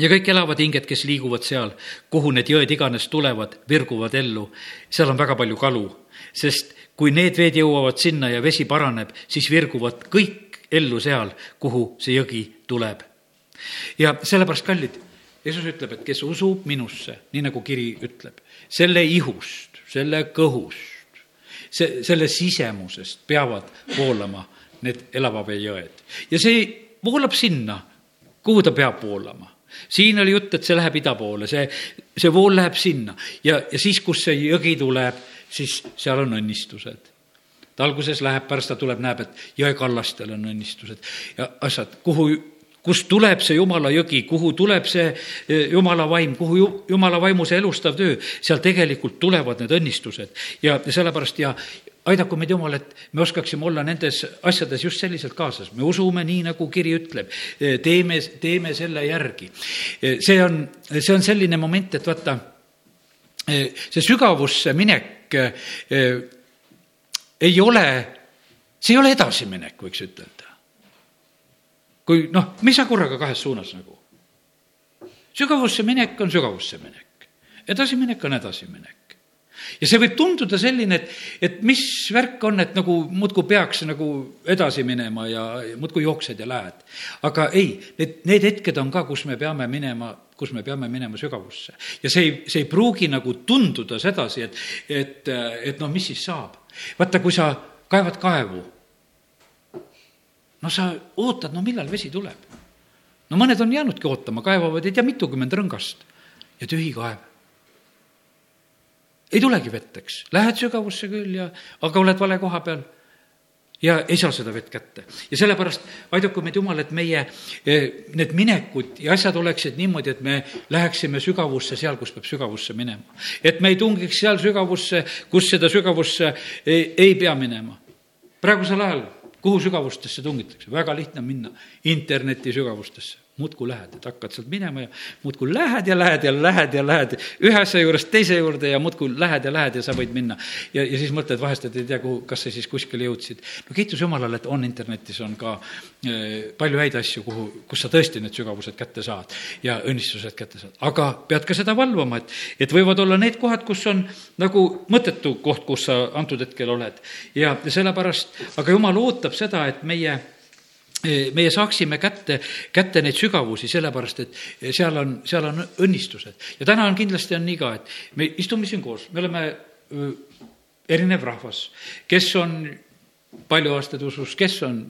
ja kõik elavad hinged, kes liiguvad seal, kuhu need jõed iganes tulevad, virguvad ellu. seal on väga palju kalu, sest kui need veed jõuavad sinna ja vesi paraneb, siis virguvad kõik ellu seal, kuhu see jõgi tuleb. ja sellepärast, kallid, Jeesus ütleb, et kes usub minusse, nii nagu kiri ütleb, selle ihust, selle kõhust, see, selle sisemusest peavad voolama need elava vee jõed. ja see voolab sinna, kuhu ta peab voolama. Siin oli jutt, et see läheb ida poole, see, see vool läheb sinna. Ja, ja siis, kus see jõgi tuleb siis seal on õnnistused. ta alguses läheb, pärast ta tuleb, näeb, et jõekallastel on õnnistused. Ja asjad, kuhu kust tuleb see jumala jõgi, kuhu tuleb see eh, jumala vaim, kuhu ju, jumala vaimu see elustav töö, seal tegelikult tulevad need õnnistused. Ja, ja sellepärast ja aidaku meid Jumal, et me oskaksime olla nendes asjades just selliselt kaasas, me usume nii, nagu kiri ütleb, teeme, teeme selle järgi. see on, see on selline moment, et vaata, see sügavusse minek ei ole, see ei ole edasiminek, võiks ütelda. kui noh, me ei saa korraga kahes suunas nagu. sügavusse minek on sügavusse minek, edasiminek on edasiminek ja see võib tunduda selline, et, et mis värk on, et nagu muudkui peaks nagu edasi minema ja, ja muudkui jooksed ja lähed. aga ei, need, need hetked on ka, kus me peame minema, kus me peame minema sügavusse. ja see ei, see ei pruugi nagu tunduda sedasi, et, et, et noh, mis siis saab. vaata, kui sa kaevad kaevu, no sa ootad, no millal vesi tuleb. no mõned on jäänudki ootama, kaevavad ei tea mitukümmend rõngast ja tühi kaev ei tulegi vett, eks, lähed sügavusse küll ja, aga oled vale koha peal ja ei saa seda vett kätte. ja sellepärast aidaku meid Jumal, et meie eh, need minekud ja asjad oleksid niimoodi, et me läheksime sügavusse seal, kus peab sügavusse minema. et me ei tungiks seal sügavusse, kus seda sügavusse ei, ei pea minema. praegusel ajal, kuhu sügavustesse tungitakse, väga lihtne minna interneti sügavustesse muudkui lähed, et hakkad sealt minema ja muudkui lähed ja lähed ja lähed ja lähed ühe asja juurest teise juurde ja muudkui lähed ja lähed ja sa võid minna. ja, ja siis mõtled vahest, et ei tea, kuhu, kas sa siis kuskile jõudsid. no kiitus Jumalale, et on internetis on ka äh, palju häid asju, kuhu, kus sa tõesti need sügavused kätte saad ja õnnistused kätte saad. aga pead ka seda valvama, et, et võivad olla need kohad, kus on nagu mõttetu koht, kus sa antud hetkel oled. ja sellepärast, aga Jumal ootab seda, et meie meie saaksime kätte, kätte neid sügavusi, sellepärast et seal on, seal on õnnistused. ja täna on kindlasti on nii ka, et me istume siin koos, me oleme erinev rahvas, kes on palju aastaid usus, kes on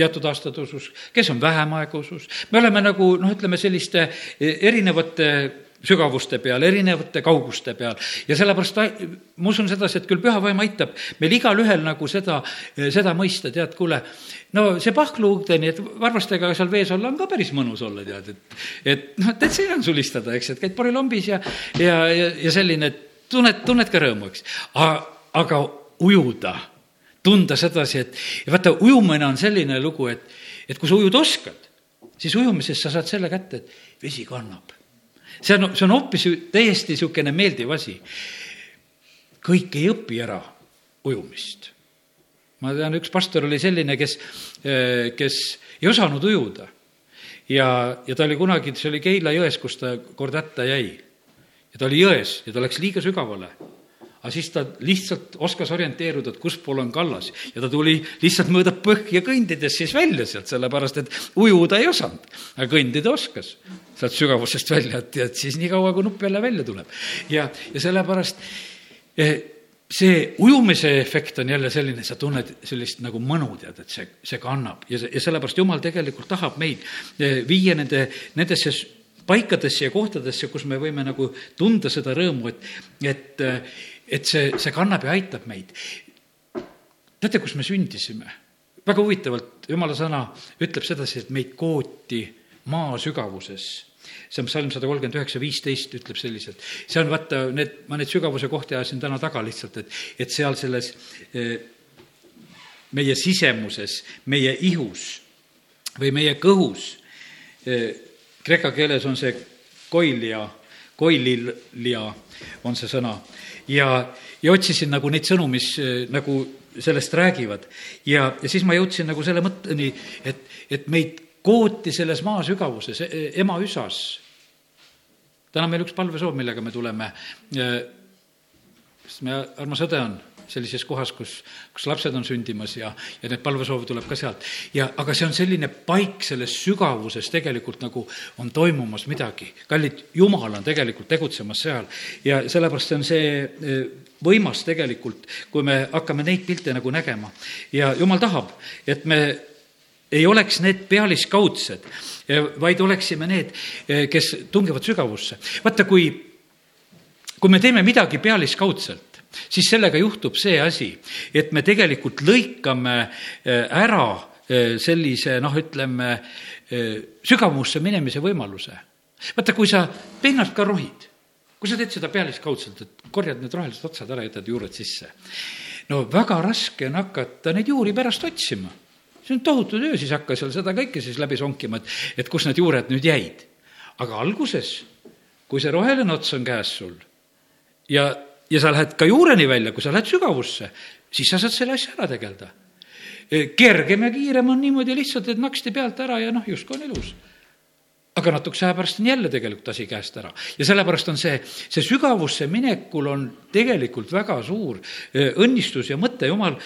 teatud aastad usus, kes on vähem aega usus. me oleme nagu noh, ütleme selliste erinevate sügavuste peal, erinevate kauguste peal. Ja sellepärast ta, ma usun sedasi, et küll püha vaim aitab meil igalühel nagu seda, seda mõista, tead, kuule, no see pahkluudeni, et varvastega seal vees olla on ka päris mõnus olla, tead, et, et noh, et see on sulistada, eks, et käid porilombis ja, ja, ja, ja selline, et tunned, tunned ka rõõmu, eks. aga ujuda, tunda sedasi, et ja vaata, ujumine on selline lugu, et, et kui sa ujuda oskad, siis ujumises sa saad selle kätte, et vesi kannab see on, see on hoopis täiesti niisugune meeldiv asi. kõik ei õpi ära ujumist. ma tean, üks pastor oli selline, kes, eh, kes ei osanud ujuda. ja, ja ta oli kunagi, see oli Keila jões, kus ta kord hätta jäi. ja ta oli jões ja ta läks liiga sügavale aga siis ta lihtsalt oskas orienteeruda, et kuspool on kallas. Ja ta tuli lihtsalt mööda põhja kõndides siis välja sealt, sellepärast et ujuda ei osanud, aga kõndida oskas. Sealt sügavusest välja, et, et siis niikaua, kui nupp jälle välja tuleb. ja, ja sellepärast eh, see ujumise efekt on jälle selline, sa tunned sellist nagu mõnu, tead, et see, see kannab. Ja, ja sellepärast Jumal tegelikult tahab meid eh, viia nende, nendesse paikadesse ja kohtadesse, kus me võime nagu tunda seda rõõmu, et, et et see, see kannab ja aitab meid. teate, kus me sündisime? väga huvitavalt, jumala sõna ütleb sedasi, et meid kooti maa sügavuses see on psalm sada kolmkümmend üheksa, viisteist ütleb selliselt. see on vaata, need, ma neid sügavuse kohti ajasin täna taga lihtsalt, et, et seal selles eh, meie sisemuses, meie ihus või meie kõhus, eh, kreeka keeles on see koilia, koililia on see sõna ja, ja otsisin nagu neid sõnu, mis eh, nagu sellest räägivad. ja, ja siis ma jõudsin nagu selle mõtteni, et, et meid kooti selles maa sügavuses, e, ema üsas. täna on meil üks palvesoov, millega me tuleme, sest meie armas õde on sellises kohas, kus, kus lapsed on sündimas ja, ja need palvesoov tuleb ka sealt. ja, aga see on selline paik selles sügavuses tegelikult nagu on toimumas midagi. kallid, Jumal on tegelikult tegutsemas seal ja sellepärast on see e, võimas tegelikult, kui me hakkame neid pilte nagu nägema. ja Jumal tahab, et me ei oleks need pealiskaudsed, e, vaid oleksime need, e, kes tungivad sügavusse. vaata, kui, kui me teeme midagi pealiskaudselt, siis sellega juhtub see asi, et me tegelikult lõikame äh, ära äh, sellise noh, ütleme äh, sügavusse minemise võimaluse. vaata, kui sa pinnalt ka rohid, kui sa teed seda pealiskaudselt, et korjad need rohelised otsad ära, jätad juured sisse, no väga raske on hakata neid juuri pärast otsima. see on tohutu töö, siis hakka seal seda kõike siis läbi sonkima, et, et kus need juured nüüd jäid. aga alguses, kui see roheline ots on käes sul ja, ja sa lähed ka juureni välja, kui sa lähed sügavusse, siis sa saad selle asja ära tegeleda. kergem ja kiirem on niimoodi lihtsalt, et naksti pealt ära ja noh, justkui on ilus aga natukese aja pärast on jälle tegelikult asi käest ära. ja sellepärast on see, see sügavusse minekul on tegelikult väga suur õnnistus ja mõte, jumal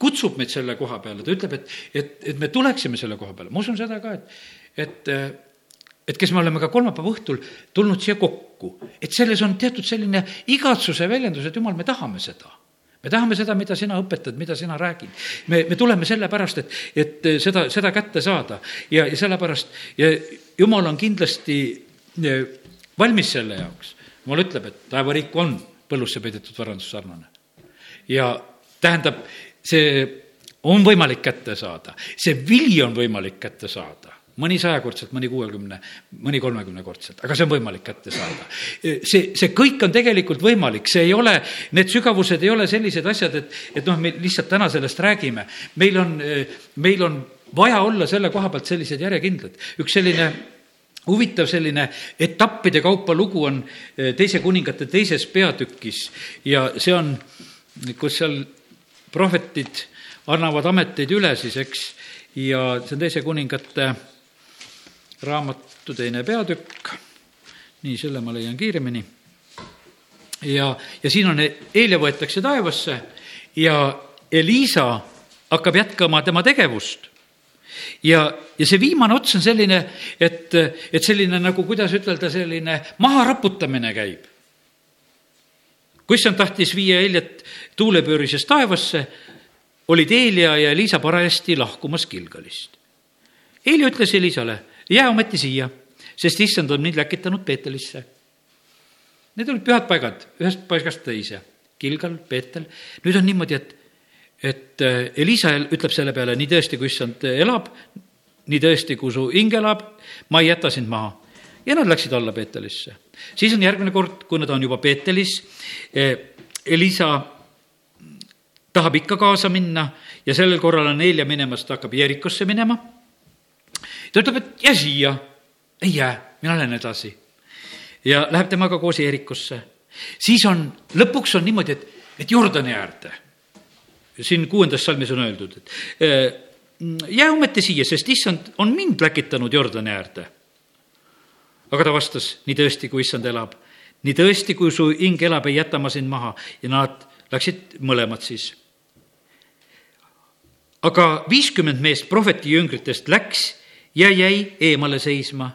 kutsub meid selle koha peale, ta ütleb, et, et, et me tuleksime selle koha peale, ma usun seda ka, et, et et kes me oleme ka kolmapäeva õhtul tulnud siia kokku, et selles on teatud selline igatsuse väljendus, et jumal, me tahame seda me tahame seda, mida sina õpetad, mida sina räägid. me, me tuleme sellepärast, et, et seda, seda kätte saada ja, ja sellepärast ja jumal on kindlasti eh, valmis selle jaoks. jumal ütleb, et taevariik on põllusse peidetud varandus sarnane. ja tähendab, see on võimalik kätte saada, see vili on võimalik kätte saada mõni sajakordselt, mõni kuuekümne, mõni kolmekümnekordselt, aga see on võimalik kätte saada. see, see kõik on tegelikult võimalik, see ei ole, need sügavused ei ole sellised asjad, et, et noh, me lihtsalt täna sellest räägime. meil on, meil on vaja olla selle koha pealt sellised järjekindlad. üks selline huvitav selline etappide kaupa lugu on eh, Teise kuningate teises peatükis ja see on, kus seal prohvetid annavad ameteid üle siis, eks, ja see on Teise kuningate raamatu teine peatükk, nii, selle ma leian kiiremini. ja, ja siin on, Eelia võetakse taevasse ja Elisa hakkab jätkama tema tegevust ja, ja see viimane ots on selline, et, et selline nagu, kuidas ütelda, selline maharaputamine käib. kui issand tahtis viia Heljet tuulepöörises taevasse, olid Eelia ja Liisa parajasti lahkumas Kilgalist. Eelia ütles Elisale, jää ometi siia, sest issand on mind läkitanud Peetelisse. Need olid pühad paigad, ühest paigast teise. Kilgal, Peetel, nüüd on niimoodi, et et äh, Elisa ütleb selle peale, nii tõesti, kui issand elab, nii tõesti, kui su hing elab, ma ei jäta sind maha. ja nad läksid alla Peetelisse. siis on järgmine kord, kui nad on juba Peetelis, äh, Elisa tahab ikka kaasa minna ja sellel korral on Helja minemas, ta hakkab Jerikosse minema. Ta ütleb, et jää siia. ei jää, mina lähen edasi. ja läheb temaga koos Jerikosse. siis on, lõpuks on niimoodi, et, et Jordani äärde siin kuuendas salmis on öeldud, et eh, jää ometi siia, sest issand on mind läkitanud Jordani äärde. aga ta vastas, nii tõesti, kui issand elab, nii tõesti, kui su hing elab, ei jäta ma sind maha ja nad läksid mõlemad siis. aga viiskümmend meest prohveti jüngritest läks ja jäi eemale seisma,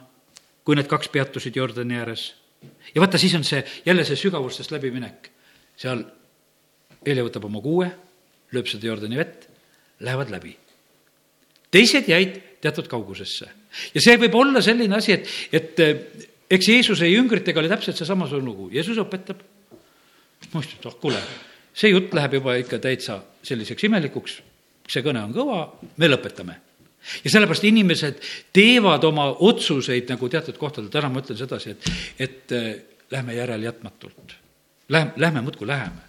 kui need kaks peatusid Jordani ääres. ja vaata, siis on see jälle see sügavustest läbiminek. seal Helja võtab oma kuue lööb seda Jordani vett, lähevad läbi. teised jäid teatud kaugusesse ja see võib olla selline asi, et, et eh, eks Jeesuse jüngritega oli täpselt seesamasugune lugu, Jeesus õpetab. ma ütlesin, et oh kuule, see jutt läheb juba ikka täitsa selliseks imelikuks, see kõne on kõva, me lõpetame ja sellepärast inimesed teevad oma otsuseid nagu teatud kohtadel, täna ma ütlen sedasi, et, et äh, lähme järelejätmatult. Lähme, lähme muudkui läheme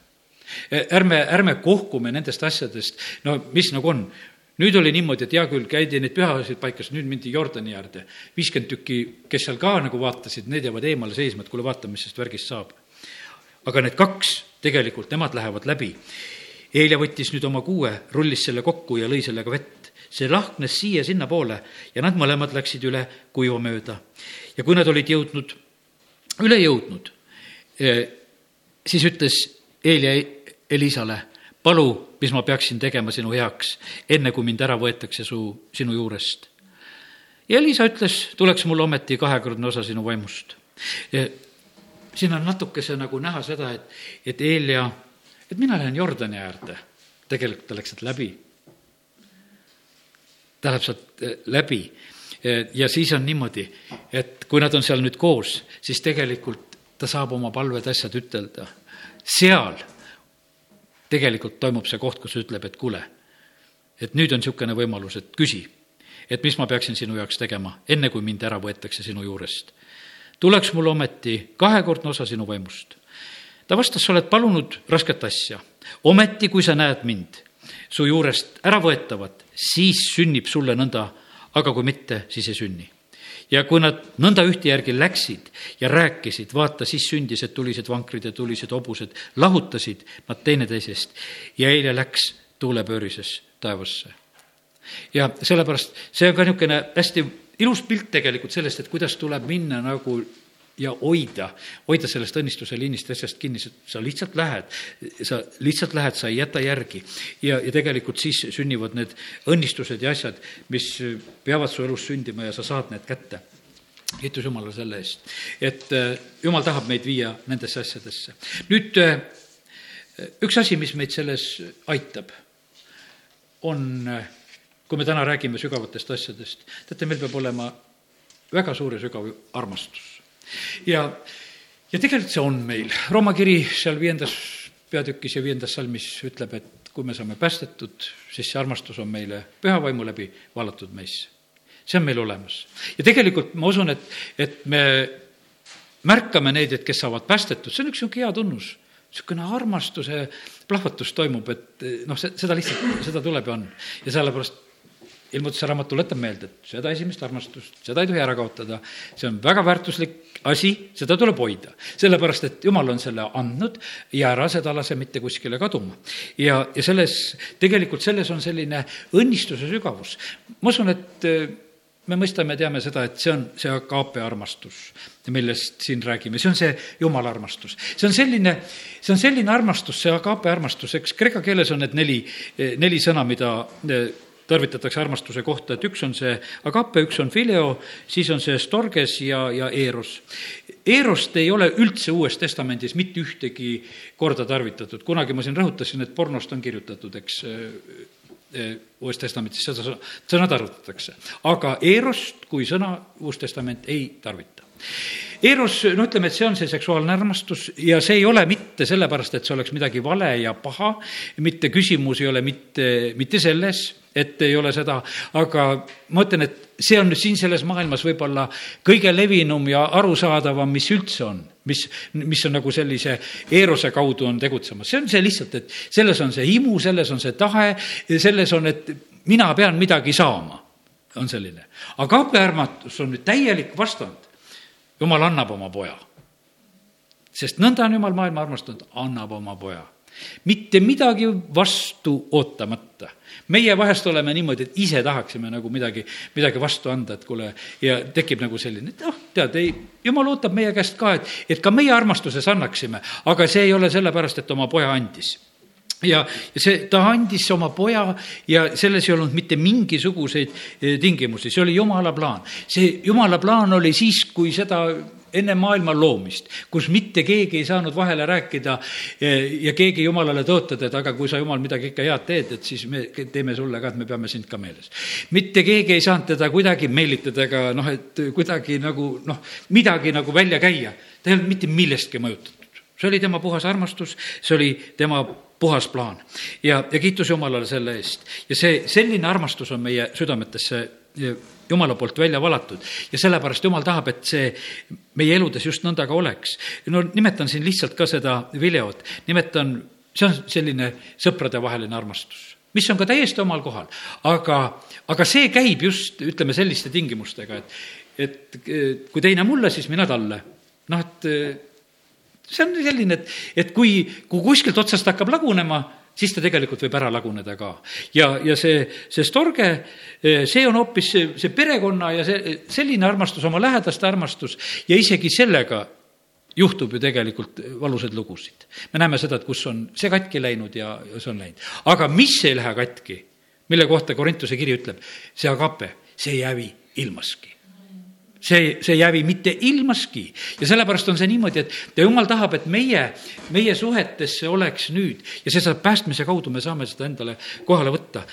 Eh, ärme, ärme kohkume nendest asjadest, no mis nagu on nüüd oli niimoodi, et hea küll, käidi neid pühasid paikas, nüüd mindi Jordani äärde. viiskümmend tükki, kes seal ka nagu vaatasid, need jäävad eemale seisma, et kuule, vaata, mis sellest värgist saab. aga need kaks, tegelikult nemad lähevad läbi. Eelia võttis nüüd oma kuue, rullis selle kokku ja lõi sellega vett. See lahknes siia-sinnapoole ja nad mõlemad läksid üle kuiva mööda. ja kui nad olid jõudnud, üle jõudnud, eh, siis ütles Eelia Elisale, palu, mis ma peaksin tegema sinu heaks, enne kui mind ära võetakse su, sinu juurest. ja Elisa ütles, tuleks mul ometi kahekordne osa sinu vaimust. siin on natukese nagu näha seda, et, et Eelia, et mina lähen Jordani äärde. tegelikult ta läks sealt läbi. Läheb sealt eh, läbi ja siis on niimoodi, et kui nad on seal nüüd koos, siis tegelikult ta saab oma palved, asjad ütelda. seal tegelikult toimub see koht, kus ütleb, et kuule, et nüüd on niisugune võimalus, et küsi, et mis ma peaksin sinu jaoks tegema, enne kui mind ära võetakse sinu juurest. tuleks mul ometi kahekordne osa sinu vaimust. ta vastas, sa oled palunud rasket asja, ometi, kui sa näed mind su juurest äravõetavat, siis sünnib sulle nõnda, aga kui mitte, siis ei sünni ja kui nad nõnda ühte järgi läksid ja rääkisid, vaata, siis sündis, et tulised vankrid ja tulised hobused lahutasid nad teineteisest ja eile läks tuulepöörises taevasse. ja sellepärast see on ka niisugune hästi ilus pilt tegelikult sellest, et kuidas tuleb minna nagu ja hoida, hoida sellest õnnistuse liinist asjast kinni, sa lihtsalt lähed, sa lihtsalt lähed, sa ei jäta järgi. ja, ja tegelikult siis sünnivad need õnnistused ja asjad, mis peavad su elus sündima ja sa saad need kätte. kiitus Jumalale selle eest, et äh, Jumal tahab meid viia nendesse asjadesse. nüüd äh, üks asi, mis meid selles aitab, on, äh, kui me täna räägime sügavatest asjadest, teate, meil peab olema väga suur ja sügav armastus ja, ja tegelikult see on meil. Rooma kiri seal viiendas peatükis ja viiendas salmis ütleb, et kui me saame päästetud, siis see armastus on meile püha vaimu läbi valatud meisse. see on meil olemas. ja tegelikult ma usun, et, et me märkame neid, et kes saavad päästetud, see on üks niisugune hea tunnus niisugune armastuse plahvatus toimub, et noh, seda lihtsalt, seda tuleb ja on. ja sellepärast ilmutuse raamat tuletab meelde, et seda esimest armastust, seda ei tohi ära kaotada, see on väga väärtuslik asi, seda tuleb hoida. sellepärast, et jumal on selle andnud ja ära seda lase mitte kuskile kaduma. ja, ja selles, tegelikult selles on selline õnnistuse sügavus. ma usun, et äh, me mõistame, teame seda, et see on see agaape armastus, millest siin räägime, see on see jumala armastus. see on selline, see on selline armastus, see agaape armastus, eks kreeka keeles on need neli, neli sõna, mida äh, tarvitatakse armastuse kohta, et üks on see agape, üks on fileo, siis on see storges ja, ja eros. Erost ei ole üldse Uues Testamendis mitte ühtegi korda tarvitatud, kunagi ma siin rõhutasin, et pornost on kirjutatud, eks, äh, äh, Uues Testamendis seda sõna tarvitatakse. aga erost kui sõna Uus Testament ei tarvita. Eros, no ütleme, et see on see seksuaalne armastus ja see ei ole mitte sellepärast, et see oleks midagi vale ja paha, mitte küsimus ei ole mitte, mitte selles, et ei ole seda, aga ma ütlen, et see on siin selles maailmas võib-olla kõige levinum ja arusaadavam, mis üldse on, mis, mis on nagu sellise eerose kaudu on tegutsemas, see on see lihtsalt, et selles on see himu, selles on see tahe, selles on, et mina pean midagi saama, on selline. aga abiarmatus on nüüd täielik vastand jumal annab oma poja. sest nõnda on jumal maailma armastanud, annab oma poja. Mitte midagi vastu ootamata. meie vahest oleme niimoodi, et ise tahaksime nagu midagi, midagi vastu anda, et kuule, ja tekib nagu selline, et noh, tead, ei, jumal ootab meie käest ka, et, et ka meie armastuses annaksime, aga see ei ole sellepärast, et oma poja andis ja, ja see, ta andis oma poja ja selles ei olnud mitte mingisuguseid eh, tingimusi, see oli jumala plaan. see jumala plaan oli siis, kui seda enne maailma loomist, kus mitte keegi ei saanud vahele rääkida eh, ja keegi jumalale tõotada, et aga kui sa, jumal, midagi ikka head teed, et siis me teeme sulle ka, et me peame sind ka meeles. mitte keegi ei saanud teda kuidagi meelitada ega noh, et kuidagi nagu noh, midagi nagu välja käia. ta ei olnud mitte millestki mõjutatud see oli tema puhas armastus, see oli tema puhas plaan. ja, ja kiitus Jumalale selle eest. ja see, selline armastus on meie südametesse Jumala poolt välja valatud ja sellepärast Jumal tahab, et see meie eludes just nõnda ka oleks. no nimetan siin lihtsalt ka seda videot, nimetan, see on selline sõpradevaheline armastus mis on ka täiesti omal kohal, aga, aga see käib just, ütleme, selliste tingimustega, et, et kui teine mulle, siis mina talle. noh, et see on selline, et, et kui, kui kuskilt otsast hakkab lagunema, siis ta tegelikult võib ära laguneda ka. ja, ja see, see storge, see on hoopis see, see perekonna ja see, selline armastus, oma lähedaste armastus ja isegi sellega juhtub ju tegelikult valusaid lugusid. me näeme seda, et kus on see katki läinud ja, ja see on läinud. aga mis ei lähe katki, mille kohta Korintuse kiri ütleb, see agape, see ei hävi ilmaski see, see ei hävi mitte ilmaski ja sellepärast on see niimoodi, et ja jumal tahab, et meie, meie suhetesse oleks nüüd ja see saab päästmise kaudu, me saame seda endale kohale võtta.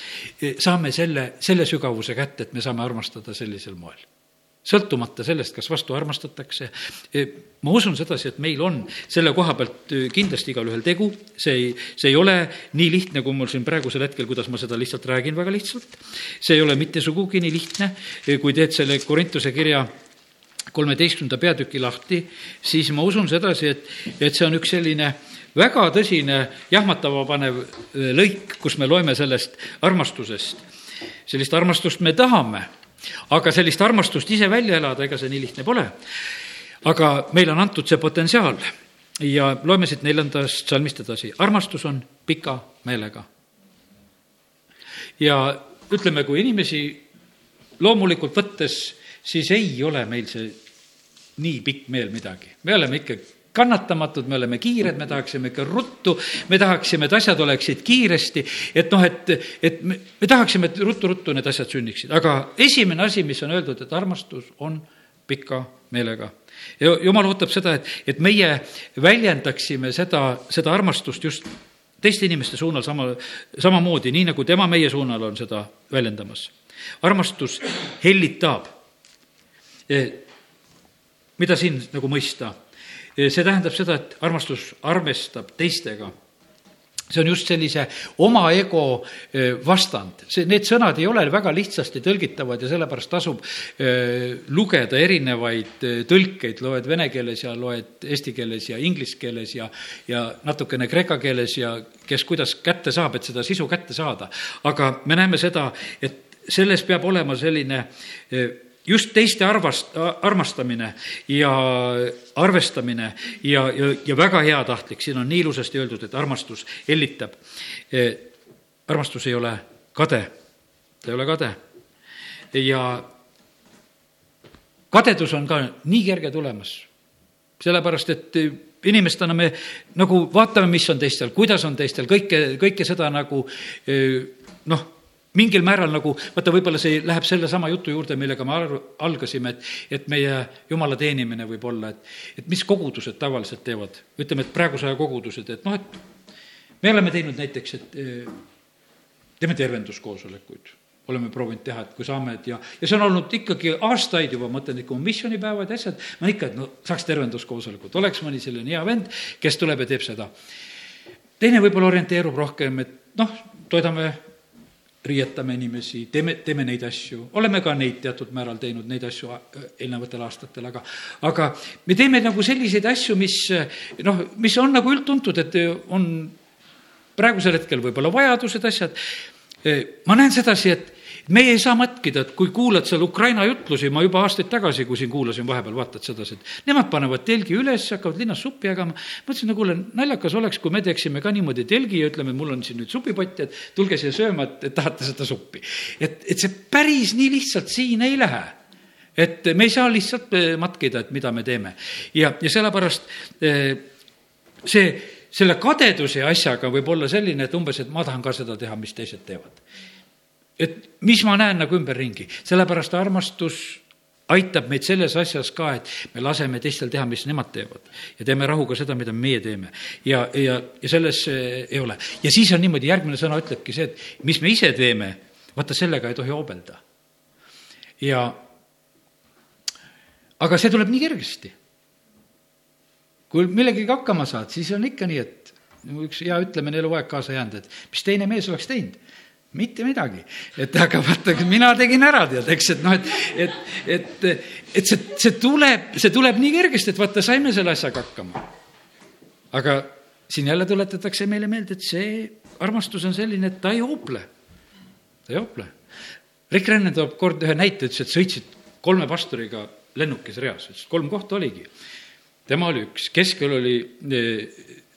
saame selle, selle sügavuse kätte, et me saame armastada sellisel moel sõltumata sellest, kas vastu armastatakse. ma usun sedasi, et meil on selle koha pealt kindlasti igalühel tegu, see ei, see ei ole nii lihtne, kui mul siin praegusel hetkel, kuidas ma seda lihtsalt räägin väga lihtsalt. see ei ole mitte sugugi nii lihtne, kui teed selle Korintuse kirja kolmeteistkümnenda peatüki lahti, siis ma usun sedasi, et, et see on üks selline väga tõsine jahmatama panev lõik, kus me loeme sellest armastusest. sellist armastust me tahame, aga sellist armastust ise välja elada, ega see nii lihtne pole. aga meile on antud see potentsiaal ja loeme siit neljandast salmist edasi. armastus on pika meelega. ja ütleme, kui inimesi loomulikult võttes, siis ei ole meil see nii pikk meel midagi. me oleme ikka kannatamatud, me oleme kiired, me tahaksime ikka ruttu, me tahaksime, et asjad oleksid kiiresti, et noh, et, et me, me tahaksime, et ruttu-ruttu need asjad sünniksid, aga esimene asi, mis on öeldud, et armastus on pika meelega. ja jumal ootab seda, et, et meie väljendaksime seda, seda armastust just teiste inimeste suunal sama, samamoodi, nii nagu tema meie suunal on seda väljendamas. armastus hellitab. Eh, mida siin nagu mõista? see tähendab seda, et armastus arvestab teistega see on just sellise oma ego vastand. see, need sõnad ei ole väga lihtsasti tõlgitavad ja sellepärast tasub lugeda erinevaid tõlkeid, loed vene keeles ja loed eesti keeles ja inglise keeles ja, ja natukene kreeka keeles ja kes kuidas kätte saab, et seda sisu kätte saada. aga me näeme seda, et selles peab olema selline just teiste arvast-, armastamine ja arvestamine ja, ja, ja väga heatahtlik, siin on nii ilusasti öeldud, et armastus hellitab. E, armastus ei ole kade, ta ei ole kade. ja kadedus on ka nii kerge tulemas, sellepärast et inimestena me nagu vaatame, mis on teistel, kuidas on teistel, kõike, kõike seda nagu e, noh mingil määral nagu, vaata, võib-olla see läheb sellesama jutu juurde, millega me algasime, et, et meie jumala teenimine võib olla, et, et mis kogudused tavaliselt teevad. ütleme, et praeguse aja kogudused, et noh, et me oleme teinud näiteks, et eh, teeme tervenduskoosolekuid oleme proovinud teha, et kui saame, et ja, ja see on olnud ikkagi aastaid juba, ma mõtlen, et kui on missioonipäevad ja asjad, ma ikka, et no saaks tervenduskoosolekut, oleks mõni selline hea vend, kes tuleb ja teeb seda. teine võib-olla orienteerub rohkem, et noh, toidame riietame inimesi, teeme, teeme neid asju, oleme ka neid teatud määral teinud, neid asju äh, eelnevatel aastatel, aga aga me teeme nagu selliseid asju, mis noh, mis on nagu üldtuntud, et on praegusel hetkel võib-olla vajadused, asjad, ma näen sedasi, et meie ei saa matkida, et kui kuulad seal Ukraina jutlusi, ma juba aastaid tagasi, kui siin kuulasin vahepeal, vaatad sedasi, et nemad panevad telgi üles, hakkavad linnas suppi jagama. mõtlesin, no kuule, naljakas oleks, kui me teeksime ka niimoodi telgi ja ütleme, mul on siin nüüd supipott, et tulge siia sööma, et, tahate seda suppi. et, et see päris nii lihtsalt siin ei lähe et me ei saa lihtsalt eh, matkida, et mida me teeme. ja, ja sellepärast eh, see, selle kadeduse asjaga võib olla selline, et umbes, et ma tahan ka seda teha, mis teised teevad et mis ma näen nagu ümberringi, sellepärast armastus aitab meid selles asjas ka, et me laseme teistel teha, mis nemad teevad. ja teeme rahuga seda, mida meie teeme. ja, ja, ja selles ei ole. ja siis on niimoodi, järgmine sõna ütlebki see, et mis me ise teeme, vaata sellega ei tohi hobelda. ja aga see tuleb nii kergesti. kui millegagi hakkama saad, siis on ikka nii, et üks hea ütlemine eluaeg kaasa jäänud, et mis teine mees oleks teinud mitte midagi. et aga vaata, mina tegin ära, tead, eks, et noh, et, et, et, et see, see tuleb, see tuleb nii kergesti, et vaata, saime selle asjaga hakkama. aga siin jälle tuletatakse meile meelde, et see armastus on selline, et ta ei hoople. ta ei hoople. Rick Rennen toob kord ühe näite, ütles, et sõitsid kolme pastoriga lennukis reas, ütles, kolm kohta oligi. tema oli üks, keskel oli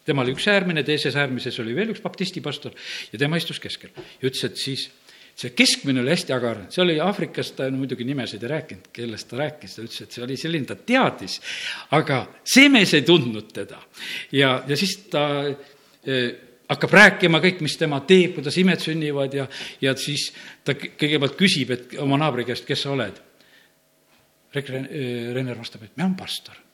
tema oli üks äärmine, teises äärmises oli veel üks baptisti pastor ja tema istus keskel ja ütles, et siis see keskmine oli hästi agar, see oli Aafrikast, ta muidugi nimesid ei rääkinud, kellest ta rääkis, ta ütles, et see oli selline, ta teadis, aga see mees ei tundnud teda. ja, ja siis ta eh, hakkab rääkima kõik, mis tema teeb, kuidas imed sünnivad ja, ja siis ta kõigepealt küsib, et oma naabri käest, kes sa oled. Renner vastab, et mina olen pastor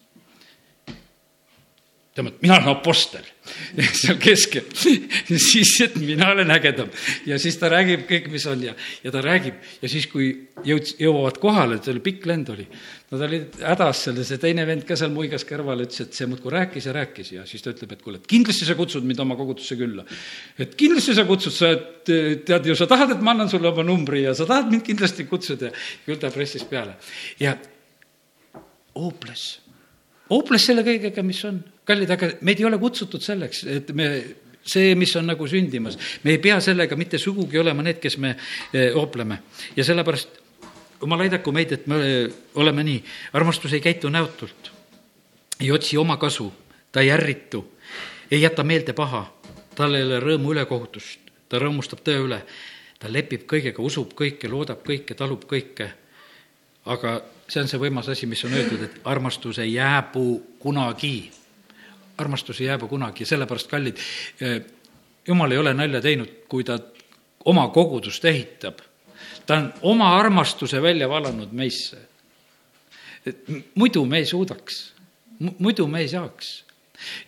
et mina olen apostel. Seal keskel. Siis, et mina olen ägedam. Ja siis ta räägib kõik, mis on. Ja, ja ta räägib. Ja siis, kui jõud-, jõuavad kohale, see oli pikk lend oli, nad olid hädas seal ja see teine vend ka seal muigas kõrval, ütles, et see muudkui rääkis ja rääkis. Ja siis ta ütleb, et kuule, et kindlasti sa kutsud mind oma kogudusse külla. et kindlasti sa kutsud, sa, tead ju, sa tahad, et ma annan sulle oma numbri ja sa tahad mind kindlasti kutsuda. Ja küll ta pressis peale. Ja hooples, hooples selle kõigega, mis on kallid, aga meid ei ole kutsutud selleks, et me see, mis on nagu sündimas, me ei pea sellega mitte sugugi olema need, kes me oopleme ja sellepärast jumal aidaku meid, et me oleme nii, armastus ei käitu näotult, ei otsi oma kasu, ta ei ärritu, ei jäta meelde paha, tal ei ole rõõmu ülekohutust, ta rõõmustab tõe üle, ta lepib kõigega, usub kõike, loodab kõike, talub kõike. aga see on see võimas asi, mis on öeldud, et armastus ei jääbu kunagi armastus ei jääbu kunagi, sellepärast, kallid, eh, jumal ei ole nalja teinud, kui ta oma kogudust ehitab. ta on oma armastuse välja valanud meisse. muidu me ei suudaks, muidu me ei saaks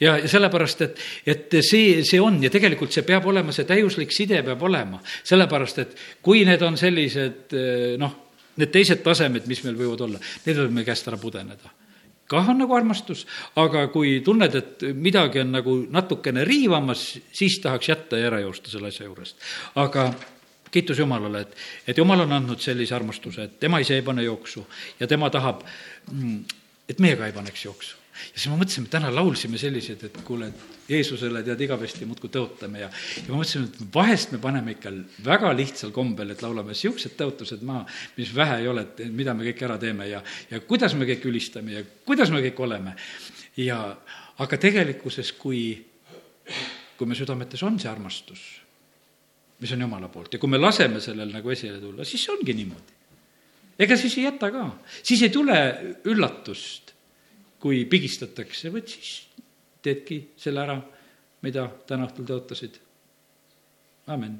ja, ja sellepärast, et, et see, see on ja tegelikult see peab olema, see täiuslik side peab olema, sellepärast et kui need on sellised eh, noh, need teised tasemed, mis meil võivad olla, need meie käest ära pudeneda kah on nagu armastus, aga kui tunned, et midagi on nagu natukene riivamas, siis tahaks jätta ja ära joosta selle asja juurest. aga kiitus Jumalale, et, et Jumal on andnud sellise armastuse, et tema ise ei pane jooksu ja tema tahab, mm, et meie ka ei paneks jooksu ja siis ma mõtlesin, täna laulsime sellised, et kuule, et Jeesusele tead igavesti muudkui tõotame ja, ja ma mõtlesin, et vahest me paneme ikka väga lihtsal kombel, et laulame siuksed tõotused maha, mis vähe ei ole, et mida me kõik ära teeme ja, ja kuidas me kõik ülistame ja kuidas me kõik oleme. ja aga tegelikkuses, kui, kui me südametes on see armastus, mis on Jumala poolt ja kui me laseme sellel nagu esile tulla, siis see ongi niimoodi. ega siis ei jäta ka, siis ei tule üllatust kui pigistatakse, vot siis teedki selle ära, mida täna õhtul tõotasid. amin